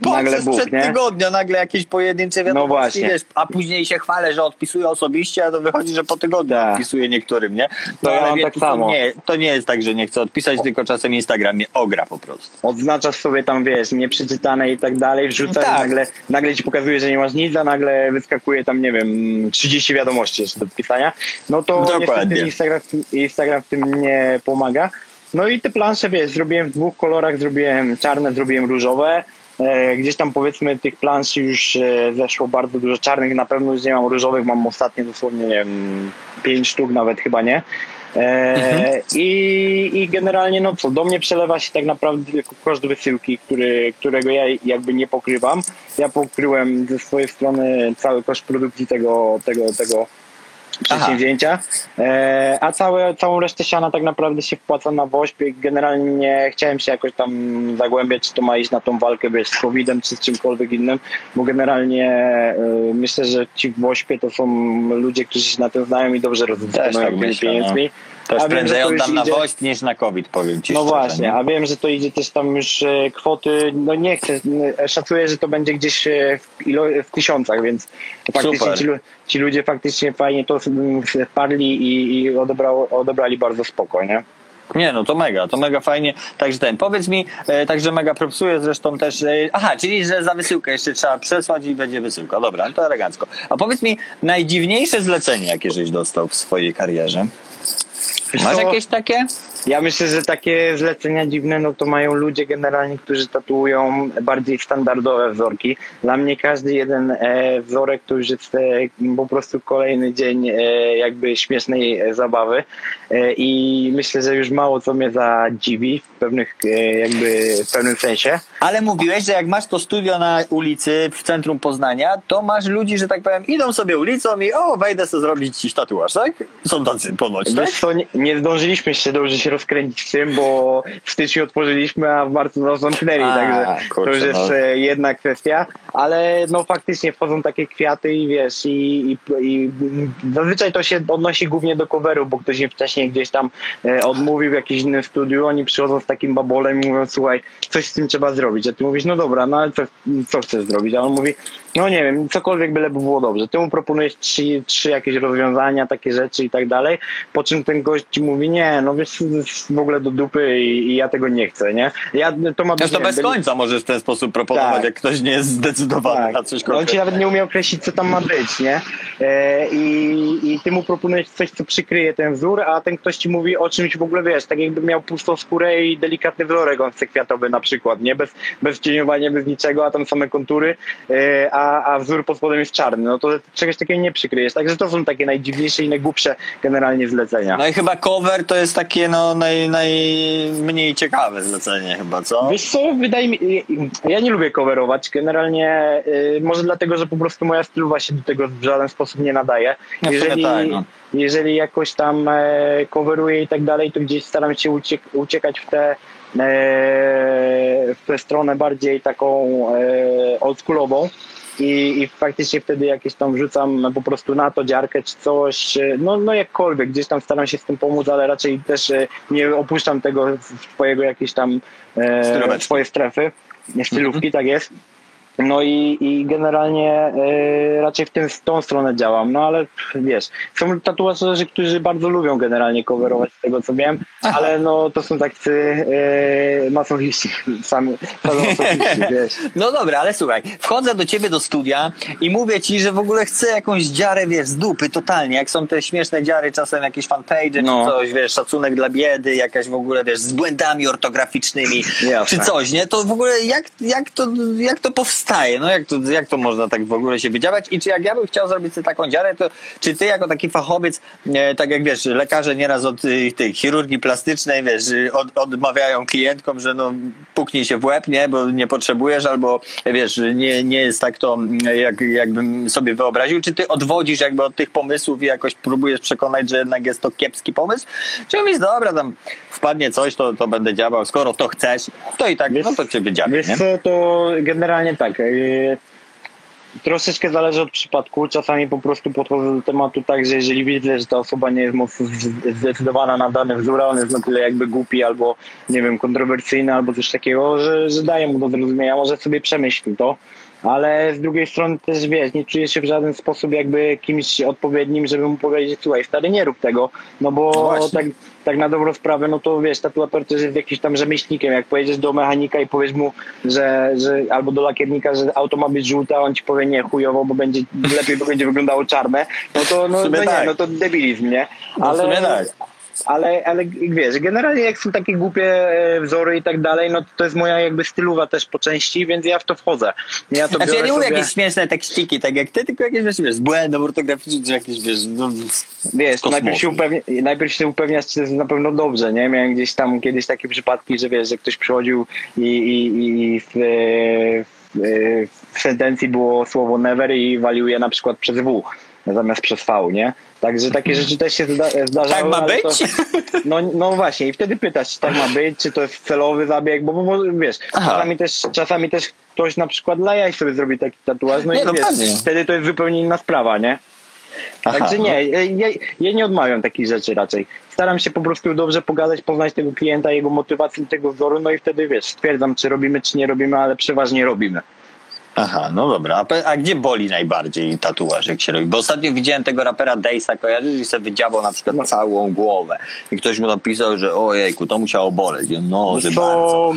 [SPEAKER 1] Nagle
[SPEAKER 2] sprzed
[SPEAKER 1] nie?
[SPEAKER 2] tygodnia nagle jakieś pojedyncze wiadomości,
[SPEAKER 1] właśnie.
[SPEAKER 2] wiesz, a później się chwalę, że odpisuję osobiście, a to wychodzi, że po tygodniu
[SPEAKER 1] Tak.
[SPEAKER 2] odpisuję niektórym, nie?
[SPEAKER 1] To ja mam tak samo.
[SPEAKER 2] Nie, to nie jest tak, że nie chcę odpisać, tylko czasem Instagram mnie ogra po prostu.
[SPEAKER 1] Odznaczasz sobie tam, wiesz, nieprzeczytane i tak dalej, wrzucasz,
[SPEAKER 2] Tak.
[SPEAKER 1] nagle, nagle ci pokazuje, że nie masz nic, a nagle wyskakuje tam, nie wiem, 30 wiadomości jeszcze do pisania. No to
[SPEAKER 2] Dokładnie.
[SPEAKER 1] niestety Instagram, w tym- Instagram w tym nie pomaga. No i te plansze, wiesz, zrobiłem w dwóch kolorach, zrobiłem czarne, zrobiłem różowe. E, gdzieś tam powiedzmy tych plansz już e, zeszło bardzo dużo czarnych, na pewno już nie mam różowych, mam ostatnio dosłownie, nie wiem, pięć sztuk nawet chyba nie. E,
[SPEAKER 2] Mhm.
[SPEAKER 1] i, I generalnie no co, do mnie przelewa się tak naprawdę tylko koszt wysyłki, który, którego ja jakby nie pokrywam. Ja pokryłem ze swojej strony cały koszt produkcji tego, tego, tego przedsięwzięcia, e, a całe, całą resztę siana tak naprawdę się wpłaca na i generalnie nie chciałem się jakoś tam zagłębiać, czy to ma iść na tą walkę wiesz, z COVID-em, czy z czymkolwiek innym, bo generalnie e, myślę, że ci w wośpie to są ludzie, którzy się na tym znają i dobrze rozdysponują
[SPEAKER 2] tak myślę,
[SPEAKER 1] pieniędzmi.
[SPEAKER 2] Też
[SPEAKER 1] a wiem,
[SPEAKER 2] prędzej
[SPEAKER 1] już
[SPEAKER 2] oddam na
[SPEAKER 1] idzie-
[SPEAKER 2] niż na COVID, powiem ci
[SPEAKER 1] No
[SPEAKER 2] szczerze,
[SPEAKER 1] właśnie,
[SPEAKER 2] nie?
[SPEAKER 1] a wiem, że to idzie też tam już e, kwoty, no nie chcę, e, szacuję, że to będzie gdzieś e, w, ilo, w tysiącach, więc faktycznie ci, ci ludzie faktycznie fajnie to wparli i, i odebrali bardzo spokojnie.
[SPEAKER 2] Nie, no to mega, to mega fajnie. Także ten, powiedz mi, e, także mega propsuję zresztą też. E, aha, czyli że za wysyłkę jeszcze trzeba przesłać i będzie wysyłka. Dobra, to elegancko. A powiedz mi, najdziwniejsze zlecenie, jakie żeś dostał w swojej karierze?
[SPEAKER 1] Wiesz
[SPEAKER 2] Masz
[SPEAKER 1] co?
[SPEAKER 2] jakieś takie?
[SPEAKER 1] Ja myślę, że takie zlecenia dziwne, no to mają ludzie generalnie, którzy tatuują bardziej standardowe wzorki. Dla mnie każdy jeden e, wzorek to już jest e, po prostu kolejny dzień e, jakby śmiesznej e, zabawy e, i myślę, że już mało co mnie zadziwi w pewnych e, jakby w pewnym sensie.
[SPEAKER 2] Ale mówiłeś, że jak masz to studio na ulicy w centrum Poznania, to masz ludzi, że tak powiem, idą sobie ulicą i o, wejdę sobie zrobić ci tatuaż, tak? Są tacy ponoć, tak?
[SPEAKER 1] Wiesz co, nie, nie zdążyliśmy się dobrze się rozkręcić w tym, bo w styczniu otworzyliśmy, a w marcu nas zamknęli,
[SPEAKER 2] A,
[SPEAKER 1] także
[SPEAKER 2] kurczę,
[SPEAKER 1] to już jest
[SPEAKER 2] no.
[SPEAKER 1] jedna kwestia, ale no faktycznie wchodzą takie kwiaty i wiesz, i, i, i zazwyczaj to się odnosi głównie do coveru, bo ktoś im wcześniej gdzieś tam e, odmówił w jakimś innym studiu, oni przychodzą z takim babolem i mówią, słuchaj, coś z tym trzeba zrobić, a ty mówisz, no dobra, no ale co, co chcesz zrobić, a on mówi, no nie wiem, cokolwiek byleby było dobrze, ty mu proponujesz trzy, trzy jakieś rozwiązania, takie rzeczy i tak dalej, po czym ten gość mówi, nie, no wiesz, w ogóle do dupy i, i ja tego nie chcę, nie? Ja, to ma być,
[SPEAKER 2] to bez końca możesz w ten sposób proponować,
[SPEAKER 1] Tak.
[SPEAKER 2] jak ktoś nie jest zdecydowany na coś
[SPEAKER 1] no on ci
[SPEAKER 2] konkretnego.
[SPEAKER 1] nawet nie umie określić, co tam ma być, nie? E, i, I ty mu proponujesz coś, co przykryje ten wzór, a ten ktoś ci mówi o czymś w ogóle, wiesz, tak jakby miał pustą skórę i delikatny wzorek on kwiatowy na przykład, nie? Bez, bez cieniowania, bez niczego, a tam same kontury, e, a, a wzór pod spodem jest czarny. No to czegoś takiego nie przykryjesz. Także to są takie najdziwniejsze i najgłupsze generalnie zlecenia.
[SPEAKER 2] No i chyba cover to jest takie no naj, najmniej ciekawe zlecenie chyba, co?
[SPEAKER 1] Wiesz co, wydaje mi ja nie lubię coverować, generalnie y, może dlatego, że po prostu moja stylowa się do tego w żaden sposób nie nadaje.
[SPEAKER 2] No
[SPEAKER 1] jeżeli,
[SPEAKER 2] tak, no.
[SPEAKER 1] jeżeli jakoś tam e, coveruję i tak dalej, to gdzieś staram się uciek, uciekać w tę e, w tę stronę bardziej taką e, oldschoolową. I, I faktycznie wtedy jakieś tam wrzucam po prostu na to dziarkę czy coś, e, no, no jakkolwiek, gdzieś tam staram się z tym pomóc, ale raczej też e, nie opuszczam tego w twojego jakieś tam e, swoje strefy, nie, stylówki, tak jest. No i, i generalnie e, raczej w, tym, w tą stronę działam, no ale wiesz, są tatuażerzy, którzy bardzo lubią generalnie coverować z tego co wiem, ale no to są tacy e, masochiści, sami, sami masochiści, wiesz.
[SPEAKER 2] No dobra, ale słuchaj, wchodzę do ciebie do studia i mówię ci, że w ogóle chcę jakąś dziarę, wiesz, z dupy totalnie, jak są te śmieszne dziary, czasem jakieś fanpage
[SPEAKER 1] No.
[SPEAKER 2] czy coś, wiesz, szacunek dla biedy, jakaś w ogóle, wiesz, z błędami ortograficznymi,
[SPEAKER 1] Jasne.
[SPEAKER 2] czy coś, nie? To w ogóle jak, jak, to, jak to powstaje? No jak to, jak to można tak w ogóle się wydziałać? I czy jak ja bym chciał zrobić sobie taką dziarę, to czy ty jako taki fachowiec, e, tak jak wiesz, lekarze nieraz od y, tej chirurgii plastycznej, wiesz, y, od, odmawiają klientkom, że no puknij się w łeb, nie, bo nie potrzebujesz, albo wiesz, nie, nie jest tak to, mm, jak, jakbym sobie wyobraził. Czy ty odwodzisz jakby od tych pomysłów i jakoś próbujesz przekonać, że jednak jest to kiepski pomysł? Czy mówisz, dobra, tam wpadnie coś, to, to będę działał, skoro to chcesz, to i tak, no to ciebie działa,
[SPEAKER 1] Wiesz
[SPEAKER 2] nie?
[SPEAKER 1] co, to generalnie tak. Yy, troszeczkę zależy od przypadku. Czasami po prostu podchodzę do tematu tak, że jeżeli widzę, że ta osoba nie jest mocno zdecydowana na dany wzór, on jest na tyle jakby głupi albo nie wiem, kontrowersyjny albo coś takiego, że, że daję mu do zrozumienia, może sobie przemyśli to. Ale z drugiej strony też wiesz, nie czuję się w żaden sposób jakby kimś odpowiednim, żeby mu powiedzieć, słuchaj, stary, nie rób tego, no bo
[SPEAKER 2] No właśnie.
[SPEAKER 1] tak, tak na dobrą sprawę, no to wiesz, tatuator też jest jakimś tam rzemieślnikiem. Jak pojedziesz do mechanika i powiesz mu, że, że albo do lakiernika, że auto ma być żółte, a on ci powie nie, chujowo, bo będzie lepiej, bo będzie wyglądało czarne, no to, no, no
[SPEAKER 2] tak.
[SPEAKER 1] nie, no to debilizm, nie?
[SPEAKER 2] No w sumie tak.
[SPEAKER 1] Ale, ale wiesz, generalnie jak są takie głupie e, wzory i tak dalej, no to, to jest moja jakby stylowa też po części, więc ja w to wchodzę. Ja to
[SPEAKER 2] Znaczy ja nie mówię
[SPEAKER 1] sobie-
[SPEAKER 2] jakieś śmieszne tekściki, tak jak ty, tylko jakieś wiesz, wiesz ortograficznym, czy jakieś wiesz, no,
[SPEAKER 1] Wiesz, najpierw się, upewnia, najpierw się upewniasz, czy to jest na pewno dobrze, nie? Miałem gdzieś tam kiedyś takie przypadki, że wiesz, że ktoś przychodził i, i, i w, e, w, e, w sentencji było słowo never i walił je na przykład przez W zamiast przez V, nie? Także takie rzeczy też się zda, zdarzały.
[SPEAKER 2] tak ma być?
[SPEAKER 1] To, no, no właśnie, i wtedy pytasz, czy tak ma być, czy to jest celowy zabieg, bo, bo, bo wiesz,
[SPEAKER 2] Aha.
[SPEAKER 1] czasami też, czasami też ktoś na przykład dla jaj sobie zrobi taki tatuaż, no
[SPEAKER 2] Nie,
[SPEAKER 1] i
[SPEAKER 2] no
[SPEAKER 1] wiesz, wtedy to jest zupełnie inna sprawa, nie?
[SPEAKER 2] Aha.
[SPEAKER 1] Także nie, ja, ja nie odmawiam takich rzeczy raczej. Staram się po prostu dobrze pogadać, poznać tego klienta, jego motywację tego wzoru, no i wtedy wiesz, stwierdzam, czy robimy, czy nie robimy, ale przeważnie robimy.
[SPEAKER 2] Aha, no dobra. A, a gdzie boli najbardziej tatuaż, jak się robi? Bo ostatnio widziałem tego rapera Dejsa, kojarzysz, i sobie wydziałał na przykład
[SPEAKER 1] No.
[SPEAKER 2] całą głowę. I ktoś mu napisał, że ojejku, to musiało boleć. No, że bardzo.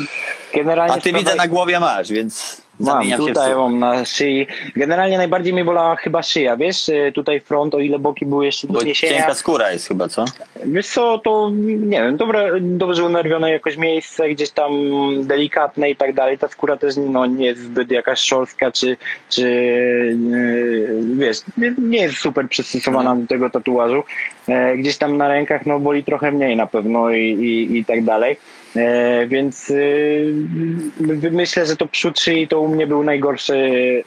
[SPEAKER 1] Generalnie
[SPEAKER 2] A ty widzę na głowie masz, więc
[SPEAKER 1] Mam, tutaj mam na szyi. Generalnie najbardziej mnie bolała chyba szyja, wiesz? Y, Tutaj front, o ile boki były jeszcze do
[SPEAKER 2] Bo cienka skóra jest chyba, co?
[SPEAKER 1] Wiesz co, to nie wiem, dobre, dobrze unerwione jakoś miejsce, gdzieś tam delikatne i tak dalej. Ta skóra też no, nie jest zbyt jakaś szorstka, czy, czy yy, wiesz, nie, jest super przystosowana do tego tatuażu. E, gdzieś tam na rękach no boli trochę mniej na pewno i, i, i tak dalej. E, więc yy, myślę, że to przód szyi to u mnie był najgorszy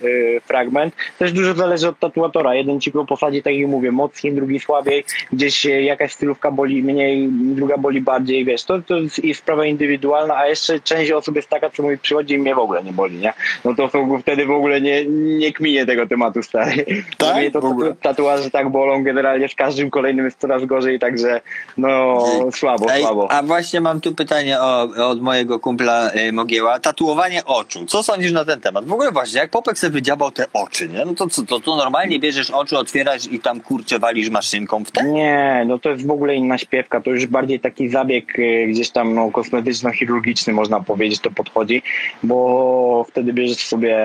[SPEAKER 1] yy, fragment. Też dużo zależy od tatuatora. Jeden ci go posadzi, tak jak mówię, mocniej, drugi słabiej. Gdzieś e, jakaś stylówka boli mniej, druga boli bardziej, wiesz, to, to jest sprawa indywidualna, a jeszcze część osób jest taka, co mówi, przychodzi i mnie w ogóle nie boli, nie? No to wtedy w ogóle nie, nie kminie tego tematu, stary.
[SPEAKER 2] Tak?
[SPEAKER 1] Mnie to
[SPEAKER 2] W
[SPEAKER 1] tatuaże tak bolą generalnie, z każdym kolejnym jest coraz gorzej, także no słabo,
[SPEAKER 2] Ej,
[SPEAKER 1] słabo.
[SPEAKER 2] a właśnie mam tu pytanie o, od mojego kumpla y, Mogieła. Tatuowanie oczu. Co sądzisz na ten temat? W ogóle właśnie, jak Popek sobie wydziabał te oczy, nie? No to co, to, to normalnie bierzesz oczy, otwierasz i tam kurczę walisz maszynką w te?
[SPEAKER 1] Nie, no to jest w ogóle inna śpiewka. To już bardziej taki zabieg y, gdzieś tam no, kosmetyczno-chirurgiczny, można powiedzieć, to podchodzi, bo wtedy bierzesz sobie,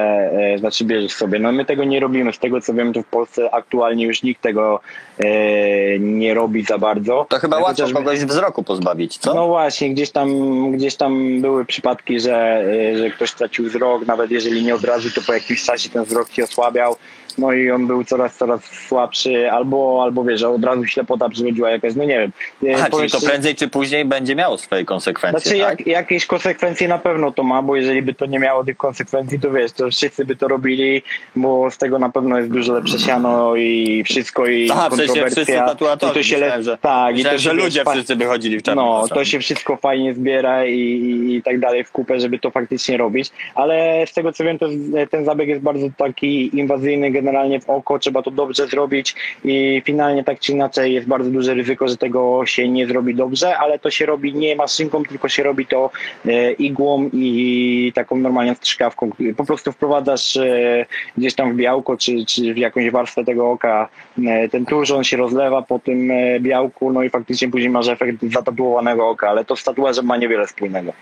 [SPEAKER 1] e, znaczy bierzesz sobie. No my tego nie robimy. Z tego co wiem, to w Polsce aktualnie już nikt tego e, nie robi za bardzo.
[SPEAKER 2] To chyba łatwo kogoś wzroku pozbawić, co?
[SPEAKER 1] No właśnie, gdzieś tam, gdzieś tam były przypadki, że, y, że ktoś stracił wzrok, nawet jeżeli nie od razu, to po jakimś czasie ten wzrok się osłabiał. No i on był coraz, coraz słabszy, albo, albo wiesz, od razu ślepota przychodziła jakaś, no nie wiem.
[SPEAKER 2] Aha,
[SPEAKER 1] powiem
[SPEAKER 2] to prędzej czy później będzie miało swoje konsekwencje,
[SPEAKER 1] Znaczy
[SPEAKER 2] tak?
[SPEAKER 1] jak, jakieś konsekwencje na pewno to ma, bo jeżeli by to nie miało tych konsekwencji, to wiesz, to wszyscy by to robili, bo z tego na pewno jest dużo lepsze siano i wszystko i
[SPEAKER 2] Aha, w sensie
[SPEAKER 1] kontrowersja.
[SPEAKER 2] wszyscy tatuatorzy.
[SPEAKER 1] I to się
[SPEAKER 2] Myślałem, że-
[SPEAKER 1] tak, i
[SPEAKER 2] Myślałem,
[SPEAKER 1] to
[SPEAKER 2] że ludzie
[SPEAKER 1] fa-
[SPEAKER 2] wszyscy by chodzili w czarnym
[SPEAKER 1] no, to się wszystko fajnie zbiera i, i, i tak dalej w kupę, żeby to faktycznie robić, ale z tego co wiem, to ten zabieg jest bardzo taki inwazyjny generalnie w oko, trzeba to dobrze zrobić i finalnie tak czy inaczej jest bardzo duże ryzyko, że tego się nie zrobi dobrze, ale to się robi nie maszynką, tylko się robi to e, igłą i taką normalną strzykawką. Po prostu wprowadzasz e, gdzieś tam w białko, czy, czy w jakąś warstwę tego oka e, ten tusz, on się rozlewa po tym białku, no i faktycznie później masz efekt zatatuowanego oka, ale to z tatuażem ma niewiele wspólnego.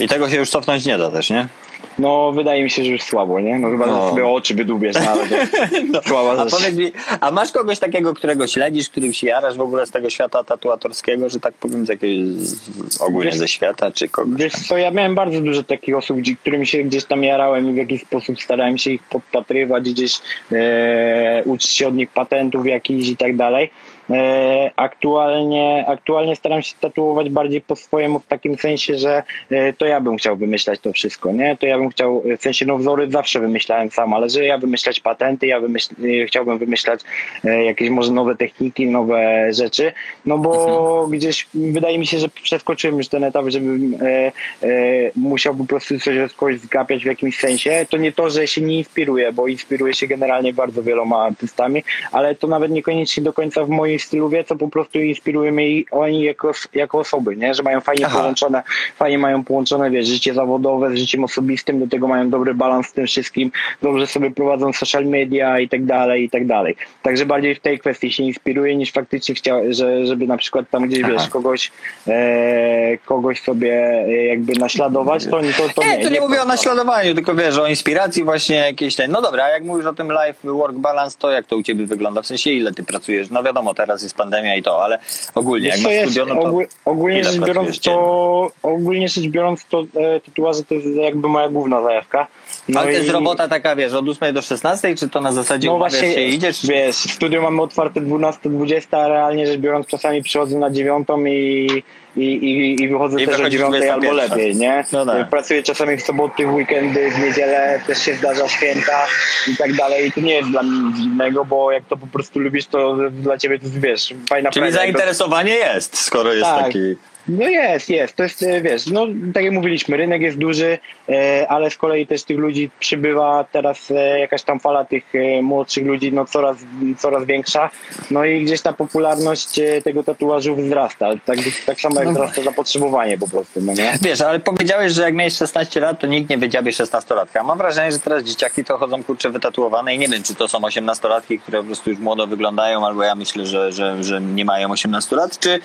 [SPEAKER 2] I tego się już cofnąć nie da też, nie?
[SPEAKER 1] No wydaje mi się, że już słabo, nie? No chyba,
[SPEAKER 2] No.
[SPEAKER 1] sobie oczy wydubiesz, no, ale to słaba
[SPEAKER 2] A powiedz mi, a masz kogoś takiego, którego śledzisz, którym się jarasz w ogóle z tego świata tatuatorskiego, że tak powiem, z jakiegoś, ogólnie
[SPEAKER 1] Wiesz-
[SPEAKER 2] ze świata, czy kogoś?
[SPEAKER 1] Wiesz co, ja miałem bardzo dużo takich osób, którym się gdzieś tam jarałem i w jakiś sposób starałem się ich podpatrywać, gdzieś e, uczyć się od nich patentów jakichś i tak dalej. E, aktualnie, aktualnie staram się tatuować bardziej po swojemu w takim sensie, że e, to ja bym chciał wymyślać to wszystko, nie? To ja bym chciał, w sensie no wzory zawsze wymyślałem sam, ale że ja wymyślać patenty, ja wymyśl, e, chciałbym wymyślać e, jakieś może nowe techniki, nowe rzeczy, no bo gdzieś wydaje mi się, że przeskoczyłem już ten etap, żebym e, e, musiał po prostu coś od kogoś zgapiać w jakimś sensie. To nie to, że się nie inspiruję, bo inspiruję się generalnie bardzo wieloma artystami, ale to nawet niekoniecznie do końca w moim stylu wie, co po prostu inspiruje mnie i oni jako, jako osoby, nie? że mają fajnie
[SPEAKER 2] Aha.
[SPEAKER 1] połączone, fajnie mają połączone, wiesz, życie zawodowe z życiem osobistym, do tego mają dobry balans w tym wszystkim, dobrze sobie prowadzą social media i tak dalej, i tak dalej. Także bardziej w tej kwestii się inspiruję, niż faktycznie chciał, że, żeby na przykład tam gdzieś,
[SPEAKER 2] Aha.
[SPEAKER 1] wiesz, kogoś, e, kogoś sobie e, jakby naśladować, to, to, to
[SPEAKER 2] nie,
[SPEAKER 1] nie.
[SPEAKER 2] to nie, mówię o
[SPEAKER 1] to-
[SPEAKER 2] naśladowaniu, tylko wiesz, o inspiracji właśnie jakiejś tej. No dobra, a jak mówisz o tym life work balance, to jak to u ciebie wygląda? W sensie ile ty pracujesz? No wiadomo, teraz jest pandemia i to, ale ogólnie, jak masz
[SPEAKER 1] jest,
[SPEAKER 2] studio, no to
[SPEAKER 1] ogól, ogólnie rzecz biorąc to ogólnie rzecz biorąc to e, tatuaże to jest jakby moja główna zajawka. No
[SPEAKER 2] ale to jest
[SPEAKER 1] i-
[SPEAKER 2] robota taka, wiesz, od 8 do 16, czy to na zasadzie
[SPEAKER 1] No właśnie,
[SPEAKER 2] się idziesz?
[SPEAKER 1] wiesz, studio mamy otwarte 12-20, a realnie rzecz biorąc czasami przychodzę na dziewiątą i, i, i, i wychodzę
[SPEAKER 2] I
[SPEAKER 1] też o dziewiątej albo
[SPEAKER 2] 21.
[SPEAKER 1] lepiej, nie?
[SPEAKER 2] No tak.
[SPEAKER 1] Pracuję czasami w soboty, w weekendy, w niedzielę, też się zdarza święta i tak dalej. I to nie jest dla mnie nic dziwnego, bo jak to po prostu lubisz, to dla ciebie to wiesz, fajna
[SPEAKER 2] Czyli zainteresowanie jest, skoro jest
[SPEAKER 1] Tak.
[SPEAKER 2] taki...
[SPEAKER 1] No jest, jest. To jest, e, wiesz, no tak jak mówiliśmy, rynek jest duży, e, ale z kolei też tych ludzi przybywa teraz e, jakaś tam fala tych młodszych ludzi, no coraz, coraz większa. No i gdzieś ta popularność tego tatuażu wzrasta. Tak, tak samo jak
[SPEAKER 2] No
[SPEAKER 1] wzrasta zapotrzebowanie po prostu, no nie?
[SPEAKER 2] Wiesz, ale powiedziałeś, że jak miałeś 16 lat, to nikt nie wiedziałby 16-latka. Mam wrażenie, że teraz dzieciaki to chodzą kurczę wytatuowane i nie wiem, czy to są 18-latki, które po prostu już młodo wyglądają, albo ja myślę, że, że, że nie mają 18 lat, czy...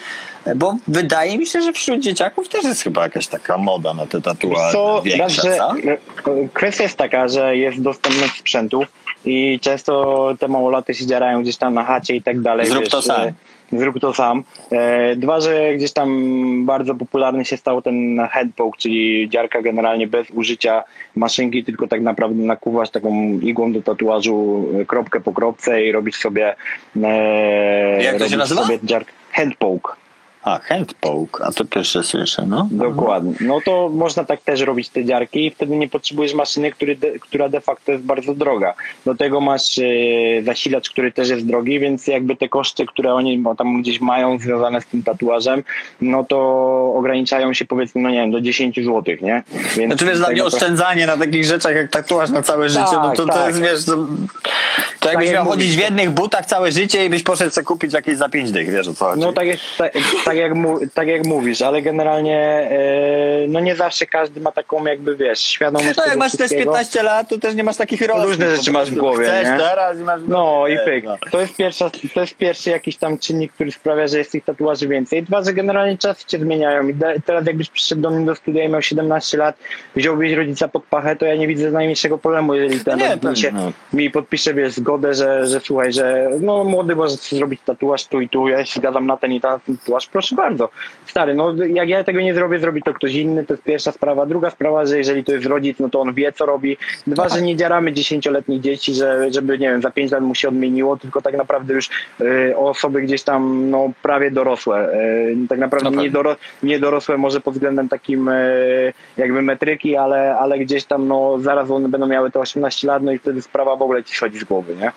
[SPEAKER 2] Bo wydaje mi się, że wśród dzieciaków też jest chyba jakaś taka moda na te tatuaże
[SPEAKER 1] Co,
[SPEAKER 2] co?
[SPEAKER 1] e, kwestia jest taka, że jest dostępność sprzętu i często te małolaty się dziarają gdzieś tam na chacie i tak dalej.
[SPEAKER 2] Zrób to sam.
[SPEAKER 1] e, Zrób to sam. E, Dwa, że gdzieś tam bardzo popularny się stał ten handpoke, czyli dziarka generalnie bez użycia maszynki, tylko tak naprawdę nakuwasz taką igłą do tatuażu kropkę po kropce i robisz sobie
[SPEAKER 2] Jak to się nazywa?
[SPEAKER 1] Sobie dziarkę. Handpoke.
[SPEAKER 2] A, handpoke, a to pierwsze słyszę, no.
[SPEAKER 1] Dokładnie. No to można tak też robić te dziarki i wtedy nie potrzebujesz maszyny, który de, która de facto jest bardzo droga. Do tego masz e, zasilacz, który też jest drogi, więc jakby te koszty, które oni tam gdzieś mają związane z tym tatuażem, no to ograniczają się powiedzmy, no nie wiem, do 10 zł, nie? Więc
[SPEAKER 2] Znaczy wiesz, dla
[SPEAKER 1] tak
[SPEAKER 2] mnie oszczędzanie na takich rzeczach jak tatuaż na całe życie, no to, to
[SPEAKER 1] tak.
[SPEAKER 2] jest wiesz, to, to jakbyś
[SPEAKER 1] jak
[SPEAKER 2] miał chodzić w
[SPEAKER 1] to-
[SPEAKER 2] jednych butach całe życie i byś poszedł sobie kupić jakieś za pięć dych, wiesz o co chodzi.
[SPEAKER 1] No tak, jest, tak, tak, jak, mu, tak jak mówisz, ale generalnie e, no nie zawsze każdy ma taką jakby, wiesz, świadomość
[SPEAKER 2] No jak masz też
[SPEAKER 1] wszystkiego.
[SPEAKER 2] 15 lat, to też nie masz takich rozmów.
[SPEAKER 1] Różne rzeczy masz w głowie,
[SPEAKER 2] Chcesz
[SPEAKER 1] nie?
[SPEAKER 2] teraz i masz...
[SPEAKER 1] No i pyk.
[SPEAKER 2] no.
[SPEAKER 1] To jest, pierwsza, to jest pierwszy jakiś tam czynnik, który sprawia, że jest tych tatuaży więcej. Dwa, że generalnie czasy cię zmieniają. I teraz jakbyś przyszedł do mnie do studia i miał 17 lat, wziąłbyś rodzica pod pachę, to ja nie widzę najmniejszego problemu, jeżeli ten
[SPEAKER 2] Nie,
[SPEAKER 1] mi, się,
[SPEAKER 2] no.
[SPEAKER 1] mi podpisze wiesz, zgodę, że, że słuchaj, że no młody może zrobić tatuaż tu i tu, ja się zgadzam na ten i ten tatuaż, proszę bardzo. Stary, no jak ja tego nie zrobię, zrobi to ktoś inny, to jest pierwsza sprawa. Druga sprawa, że jeżeli to jest rodzic, no to on wie, co robi. Dwa, że nie dziaramy dziesięcioletnich dzieci, że, żeby, nie wiem, za pięć lat mu się odmieniło, tylko tak naprawdę już y, osoby gdzieś tam, no, prawie dorosłe. Y, tak naprawdę
[SPEAKER 2] No
[SPEAKER 1] nie, doro, nie dorosłe może pod względem takim y, jakby metryki, ale, ale gdzieś tam, no, zaraz one będą miały te 18 lat, no i wtedy sprawa w ogóle ci schodzi z głowy, nie?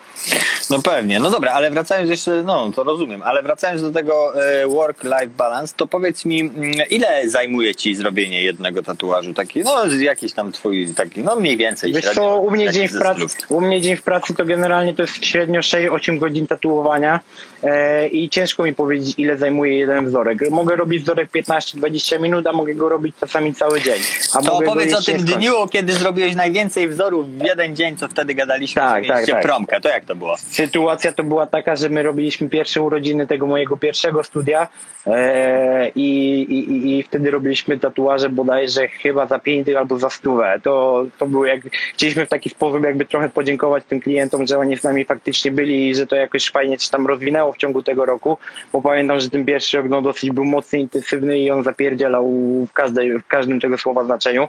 [SPEAKER 2] No pewnie, no dobra, ale wracając jeszcze, no to rozumiem, ale wracając do tego e, work-life balance, to powiedz mi, mm, ile zajmuje ci zrobienie jednego tatuażu? Taki, no jakiś tam twój, taki, no mniej więcej.
[SPEAKER 1] Wiesz
[SPEAKER 2] średnio,
[SPEAKER 1] co, u mnie, dzień w pracy, u mnie dzień w pracy to generalnie to jest średnio 6-8 godzin tatuowania e, i ciężko mi powiedzieć, ile zajmuje jeden wzorek. Mogę robić wzorek 15-20 minut, a mogę go robić czasami cały dzień. A
[SPEAKER 2] To opowiedz o tym dniu, kiedy zrobiłeś najwięcej wzorów w jeden dzień, co wtedy gadaliśmy,
[SPEAKER 1] Tak, tak, tak.
[SPEAKER 2] promkę, to jak to było?
[SPEAKER 1] Sytuacja to była taka, że my robiliśmy pierwsze urodziny tego mojego pierwszego studia i, i, i- i wtedy robiliśmy tatuaże bodajże chyba za 5 dych albo za stówę. To, to było jak, chcieliśmy w taki sposób jakby trochę podziękować tym klientom, że oni z nami faktycznie byli i że to jakoś fajnie się tam rozwinęło w ciągu tego roku, bo pamiętam, że ten pierwszy rok no, dosyć był mocny, intensywny i on zapierdzielał w, każdej, w każdym tego słowa znaczeniu.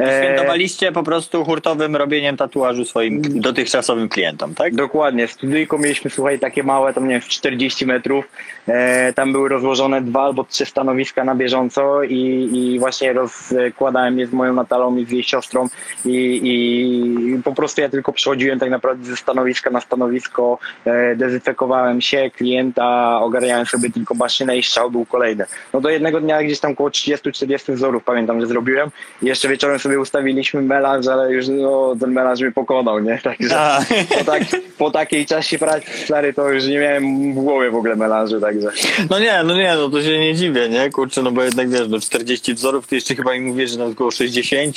[SPEAKER 1] E,
[SPEAKER 2] Świętowaliście po prostu hurtowym robieniem tatuażu swoim dotychczasowym klientom, tak?
[SPEAKER 1] Dokładnie, studyjko mieliśmy, słuchaj, takie małe, tam nie wiem, 40 metrów. E, tam były rozłożone dwa albo trzy stanowiska na bieżąco i, i właśnie rozkładałem je z moją Natalą i z jej siostrą i, i po prostu ja tylko przychodziłem tak naprawdę ze stanowiska na stanowisko, e, dezynfekowałem się, klienta, ogarniałem sobie tylko maszynę i strzał był kolejny. No do jednego dnia gdzieś tam około 30-40 wzorów pamiętam, że zrobiłem i jeszcze wieczorem sobie ustawiliśmy melanż, ale już no, ten melanż mnie pokonał, nie? Także
[SPEAKER 2] A.
[SPEAKER 1] po, tak, po takiej czasie pracy, stary, to już nie miałem w głowie w ogóle melanżu, także.
[SPEAKER 2] No nie, no nie, no to się nie dziwię, nie? Kurczę, no bo jednak wiesz, no 40 wzorów, ty jeszcze chyba mi mówisz, że nawet około 60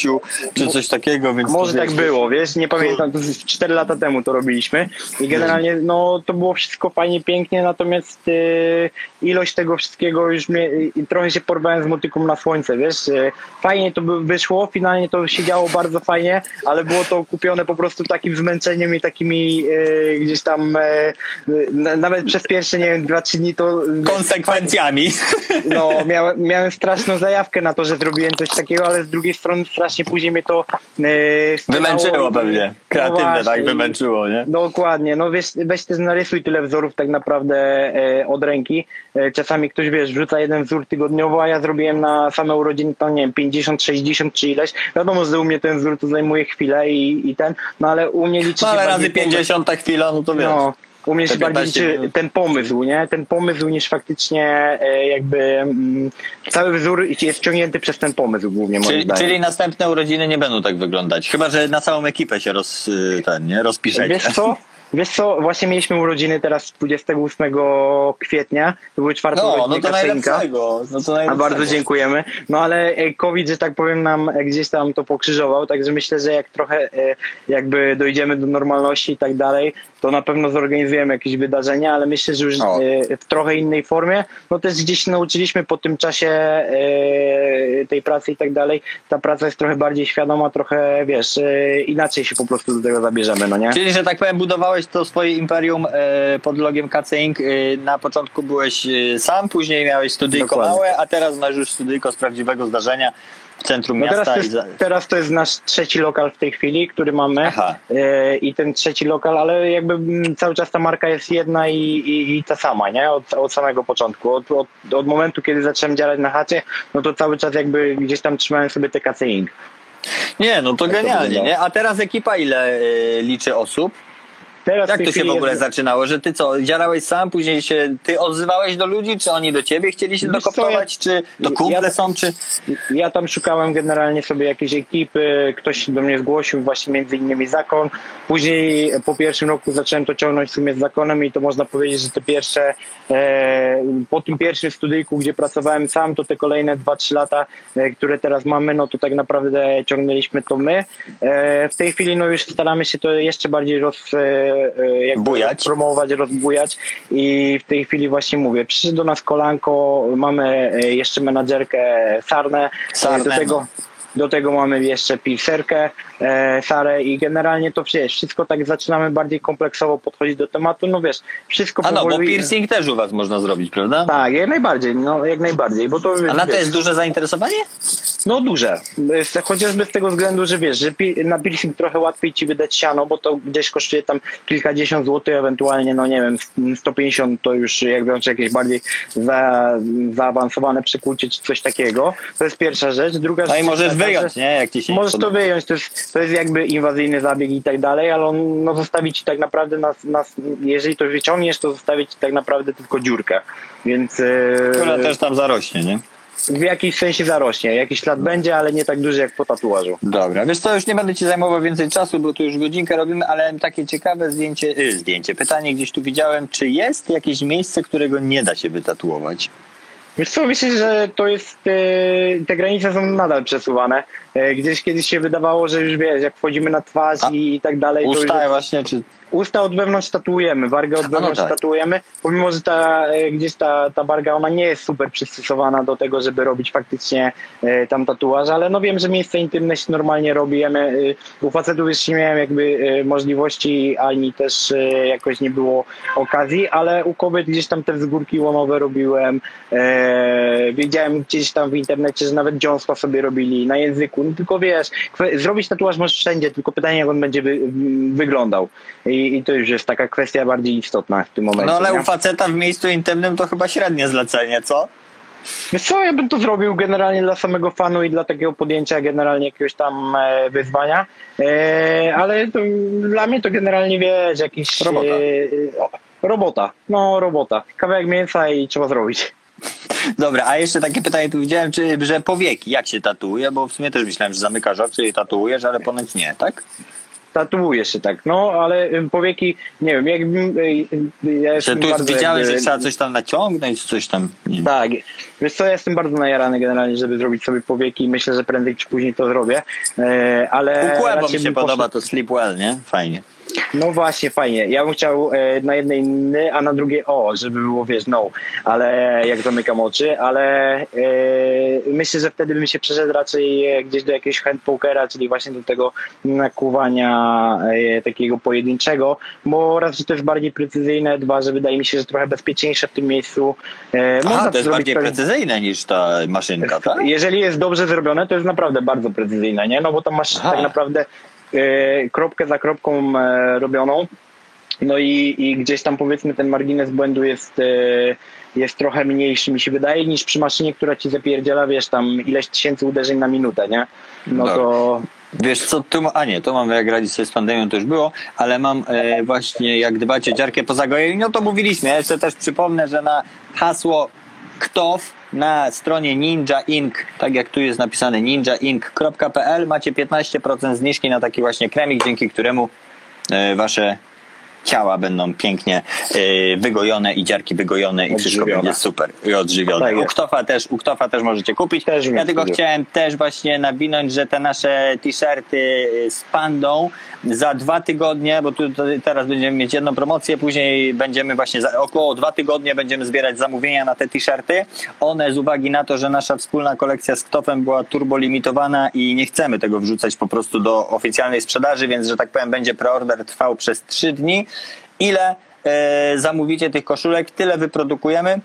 [SPEAKER 2] czy coś takiego, więc...
[SPEAKER 1] Może tak
[SPEAKER 2] wiesz,
[SPEAKER 1] było, wiesz, nie pamiętam, to 4 lata temu to robiliśmy i generalnie no to było wszystko fajnie, pięknie, natomiast e, ilość tego wszystkiego już mnie, i trochę się porwałem z motyką na słońce, wiesz, e, fajnie to by wyszło, finalnie to się działo bardzo fajnie, ale było to kupione po prostu takim zmęczeniem i takimi e, gdzieś tam e, na, nawet przez pierwsze, nie wiem, dwa, trzy dni to
[SPEAKER 2] Konsekwencjami.
[SPEAKER 1] no, miałem, miałem straszną zajawkę na to, że zrobiłem coś takiego, ale z drugiej strony strasznie później mnie to wspierało.
[SPEAKER 2] Wymęczyło pewnie. Kreatywne,
[SPEAKER 1] No
[SPEAKER 2] tak,
[SPEAKER 1] właśnie.
[SPEAKER 2] wymęczyło, nie?
[SPEAKER 1] Dokładnie, no wiesz, weź też narysuj tyle wzorów tak naprawdę e, od ręki. E, czasami ktoś, wiesz, wrzuca jeden wzór tygodniowo, a ja zrobiłem na same urodziny tam, nie wiem, 50, 60 czy ileś. Wiadomo, że u mnie ten wzór to zajmuje chwilę i, i ten, no ale u mnie liczy
[SPEAKER 2] No
[SPEAKER 1] się
[SPEAKER 2] ale razy 50 ta chwila, no to wiesz.
[SPEAKER 1] no, u mnie się bardziej
[SPEAKER 2] 15
[SPEAKER 1] liczy ten pomysł, nie? Ten pomysł niż faktycznie e, jakby mm, cały wzór jest ciągnięty przez ten pomysł głównie moim
[SPEAKER 2] Czyli,
[SPEAKER 1] zdaniem.
[SPEAKER 2] czyli następne urodziny nie będą tak wyglądać. Chyba, że na całą ekipę się roz, y, ten, nie? rozpiszecie.
[SPEAKER 1] Wiesz co? Wiesz co, właśnie mieliśmy urodziny teraz 28 kwietnia, to były czwarte
[SPEAKER 2] No, no
[SPEAKER 1] urodziny
[SPEAKER 2] to
[SPEAKER 1] Kasynka.
[SPEAKER 2] No to
[SPEAKER 1] A bardzo dziękujemy. No ale e, COVID, że tak powiem, nam e, gdzieś tam to pokrzyżował, także myślę, że jak trochę jakby dojdziemy do normalności i tak dalej, to na pewno zorganizujemy jakieś wydarzenia, ale myślę, że już
[SPEAKER 2] O.
[SPEAKER 1] e, w trochę innej formie. No też gdzieś nauczyliśmy po tym czasie e, tej pracy i tak dalej. Ta praca jest trochę bardziej świadoma, trochę wiesz, e, inaczej się po prostu do tego zabierzemy, no nie?
[SPEAKER 2] Czyli, że tak powiem, budowałeś to swoje imperium pod logiem Kacing. Na początku byłeś sam, później miałeś studyjko
[SPEAKER 1] Dokładnie.
[SPEAKER 2] małe, a teraz masz już studyjko z prawdziwego zdarzenia w centrum
[SPEAKER 1] No
[SPEAKER 2] miasta.
[SPEAKER 1] teraz, to
[SPEAKER 2] za...
[SPEAKER 1] jest, teraz to jest nasz trzeci lokal w tej chwili, który mamy.
[SPEAKER 2] Aha.
[SPEAKER 1] E, I ten trzeci lokal, ale jakby cały czas ta marka jest jedna i, i, i ta sama, nie? Od, od samego początku. Od, od, od momentu, kiedy zacząłem działać na chacie, no to cały czas jakby gdzieś tam trzymałem sobie TKC Inc.
[SPEAKER 2] Nie, no to
[SPEAKER 1] Tak to
[SPEAKER 2] genialnie,
[SPEAKER 1] wygląda.
[SPEAKER 2] nie? A teraz ekipa ile e, liczy osób?
[SPEAKER 1] Teraz
[SPEAKER 2] Jak to się w ogóle
[SPEAKER 1] jest-
[SPEAKER 2] zaczynało? Że ty co, działałeś sam, później się ty odzywałeś do ludzi, czy oni do ciebie chcieli się dokoptować, czy to kumple
[SPEAKER 1] ja-
[SPEAKER 2] są, czy...
[SPEAKER 1] Ja tam szukałem generalnie sobie jakiejś ekipy, ktoś się do mnie zgłosił, właśnie między innymi Zakon. Później po pierwszym roku zacząłem to ciągnąć w sumie z Zakonem i to można powiedzieć, że te pierwsze, e, po tym pierwszym studyjku, gdzie pracowałem sam, to te kolejne 2-3 lata, e, które teraz mamy, no to tak naprawdę ciągnęliśmy to my. E, w tej chwili no już staramy się to jeszcze bardziej roz, e, jakby
[SPEAKER 2] Bujać.
[SPEAKER 1] promować, rozbujać. I w tej chwili właśnie mówię, przyszedł do nas kolanko, mamy e, jeszcze menadżerkę Sarnę, do tego, do tego mamy jeszcze piserkę e, Sarę i generalnie to wiesz, wszystko tak zaczynamy bardziej kompleksowo podchodzić do tematu, no wiesz, wszystko
[SPEAKER 2] A no, bo
[SPEAKER 1] powoli-
[SPEAKER 2] piercing też u was można zrobić, prawda?
[SPEAKER 1] Tak, jak najbardziej, no jak najbardziej, bo to
[SPEAKER 2] A na to jest duże zainteresowanie?
[SPEAKER 1] no duże. Chociażby z tego względu, że wiesz, że na piercing trochę łatwiej ci wydać siano, bo to gdzieś kosztuje tam kilkadziesiąt złotych, ewentualnie, no nie wiem, 150 to już jak wziąć jakieś bardziej za, zaawansowane przekłucie czy coś takiego. To jest pierwsza rzecz. Druga
[SPEAKER 2] No i możesz wyjąć, nie? Jak ci się
[SPEAKER 1] Możesz to wyjąć, to jest, to jest jakby inwazyjny zabieg i tak dalej, ale on no, zostawi ci tak naprawdę, nas, nas, jeżeli to wyciągniesz, to zostawi ci tak naprawdę tylko dziurkę. Więc e,
[SPEAKER 2] Która też tam zarośnie, nie?
[SPEAKER 1] w jakimś sensie zarośnie. Jakiś ślad będzie, ale nie tak duży jak po tatuażu.
[SPEAKER 2] Dobra, wiesz co, już nie będę ci zajmował więcej czasu, bo tu już godzinkę robimy, ale takie ciekawe zdjęcie, y, zdjęcie, pytanie gdzieś tu widziałem, czy jest jakieś miejsce, którego nie da się wytatuować?
[SPEAKER 1] Wiesz co, myślę, że to jest, e, te granice są nadal przesuwane. E, Gdzieś kiedyś się wydawało, że już wiesz, jak wchodzimy na twarz
[SPEAKER 2] A
[SPEAKER 1] i, tak dalej, to już
[SPEAKER 2] Usta właśnie, czy...
[SPEAKER 1] Usta od wewnątrz tatuujemy, wargę od
[SPEAKER 2] no
[SPEAKER 1] wewnątrz
[SPEAKER 2] tak.
[SPEAKER 1] tatuujemy, pomimo, że ta, e, gdzieś ta, ta warga, ona nie jest super przystosowana do tego, żeby robić faktycznie e, tam tatuaż, ale no wiem, że miejsce intymne się normalnie robimy. E, u facetów jeszcze nie miałem jakby e, możliwości, ani też e, jakoś nie było okazji, ale u kobiet gdzieś tam te wzgórki łomowe robiłem, e, wiedziałem gdzieś tam w internecie, że nawet dziąsła sobie robili na języku, no tylko wiesz, zrobić tatuaż możesz wszędzie, tylko pytanie jak on będzie wy, wyglądał. I, I to już jest taka kwestia bardziej istotna w tym momencie.
[SPEAKER 2] No ale
[SPEAKER 1] nie?
[SPEAKER 2] u faceta w miejscu intymnym to chyba średnie zlecenie, co?
[SPEAKER 1] Wiesz co, ja bym to zrobił generalnie dla samego fanu i dla takiego podjęcia generalnie jakiegoś tam e, wyzwania, e, ale to, dla mnie to generalnie wiesz, jakiś...
[SPEAKER 2] Robota.
[SPEAKER 1] E, robota, no robota. Kawałek mięsa i trzeba zrobić.
[SPEAKER 2] Dobra, a jeszcze takie pytanie tu widziałem, czy, że powieki, jak się tatuuje, bo w sumie też myślałem, że zamykasz oczy i tatuujesz, ale ponoć nie, tak?
[SPEAKER 1] Tatuuję się tak, no ale y, powieki, nie wiem, jakbym... y, y, Ja jestem
[SPEAKER 2] tu
[SPEAKER 1] bardzo
[SPEAKER 2] widziałem,
[SPEAKER 1] jakby-
[SPEAKER 2] że trzeba coś tam naciągnąć, coś tam...
[SPEAKER 1] Tak, wiesz co, ja jestem bardzo najarany generalnie, żeby zrobić sobie powieki i myślę, że prędzej czy później to zrobię, e, ale...
[SPEAKER 2] Układ, bo mi się
[SPEAKER 1] bym
[SPEAKER 2] podoba
[SPEAKER 1] poszedł-
[SPEAKER 2] to Sleep Well, nie? Fajnie.
[SPEAKER 1] No właśnie, fajnie. Ja bym chciał e, na jednej ny, a na drugiej o, żeby było, wiesz, no, ale jak zamykam oczy, ale e, myślę, że wtedy bym się przeszedł raczej e, gdzieś do jakiegoś handpokera, czyli właśnie do tego nakłuwania e, takiego pojedynczego, bo raz, że to jest bardziej precyzyjne, dwa, że wydaje mi się, że trochę bezpieczniejsze w tym miejscu. E,
[SPEAKER 2] Aha,
[SPEAKER 1] można
[SPEAKER 2] to jest bardziej
[SPEAKER 1] pewien-
[SPEAKER 2] precyzyjne niż ta maszynka, tak?
[SPEAKER 1] jeżeli jest dobrze zrobione, to jest naprawdę bardzo precyzyjne, nie? No bo tam masz
[SPEAKER 2] Aha.
[SPEAKER 1] tak naprawdę kropkę za kropką e, robioną. No i, i gdzieś tam powiedzmy ten margines błędu jest, e, jest trochę mniejszy mi się wydaje niż przy maszynie, która ci zapierdziela, wiesz, tam ileś tysięcy uderzeń na minutę, nie? No
[SPEAKER 2] Tak.
[SPEAKER 1] to
[SPEAKER 2] Wiesz co, tu, a nie, to mam jak radzić sobie z pandemią, to już było, ale mam e, właśnie jak dbać o dziarkę po zagojeniu, no to mówiliśmy, ja jeszcze też przypomnę, że na hasło KTOW na stronie Ninja Inc., tak jak tu jest napisane ninjainc.pl macie 15% zniżki na taki właśnie kremik, dzięki któremu e, wasze ciała będą pięknie e, wygojone i dziarki wygojone i wszystko będzie super i odżywione.
[SPEAKER 1] Tak
[SPEAKER 2] u,
[SPEAKER 1] jest.
[SPEAKER 2] Ktofa też, u Ktofa też możecie kupić.
[SPEAKER 1] Też
[SPEAKER 2] ja tylko chciałem też właśnie nawinąć, że te nasze t-shirty y, z pandą za dwa tygodnie, bo tu teraz będziemy mieć jedną promocję, później będziemy właśnie za około dwa tygodnie będziemy zbierać zamówienia na te t-shirty. One z uwagi na to, że nasza wspólna kolekcja z Ktofem była turbo limitowana i nie chcemy tego wrzucać po prostu do oficjalnej sprzedaży, więc że tak powiem będzie preorder trwał przez trzy dni. Ile e, zamówicie tych koszulek, tyle wyprodukujemy.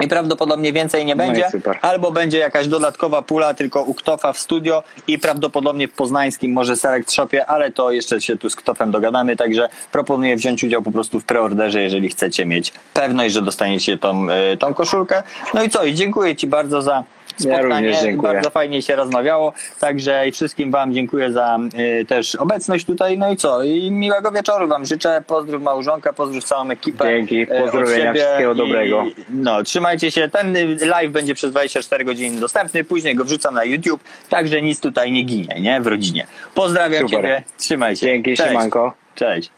[SPEAKER 2] I prawdopodobnie więcej nie
[SPEAKER 1] No
[SPEAKER 2] będzie.
[SPEAKER 1] super.
[SPEAKER 2] Albo będzie jakaś dodatkowa pula tylko u Ktofa w studio i prawdopodobnie w poznańskim może Select Shopie, ale to jeszcze się tu z Ktofem dogadamy, także proponuję wziąć udział po prostu w preorderze, jeżeli chcecie mieć pewność, że dostaniecie tą, y, tą koszulkę. No i co, i dziękuję Ci bardzo za spotkanie.
[SPEAKER 1] dziękuję.
[SPEAKER 2] Bardzo fajnie się rozmawiało, także i wszystkim Wam dziękuję za y, też obecność tutaj. No i co, i miłego wieczoru Wam życzę. Pozdrów małżonka, pozdrów całą ekipę.
[SPEAKER 1] Dzięki,
[SPEAKER 2] e,
[SPEAKER 1] pozdrowienia, wszystkiego
[SPEAKER 2] i-
[SPEAKER 1] dobrego.
[SPEAKER 2] No, trzymajcie się. Ten y, live będzie przez 24 godziny dostępny, później go wrzucam na YouTube, także nic tutaj nie ginie, nie? W rodzinie. Pozdrawiam
[SPEAKER 1] Super.
[SPEAKER 2] Ciebie, trzymaj się.
[SPEAKER 1] dzięki,
[SPEAKER 2] Cześć.
[SPEAKER 1] siemanko.
[SPEAKER 2] Cześć.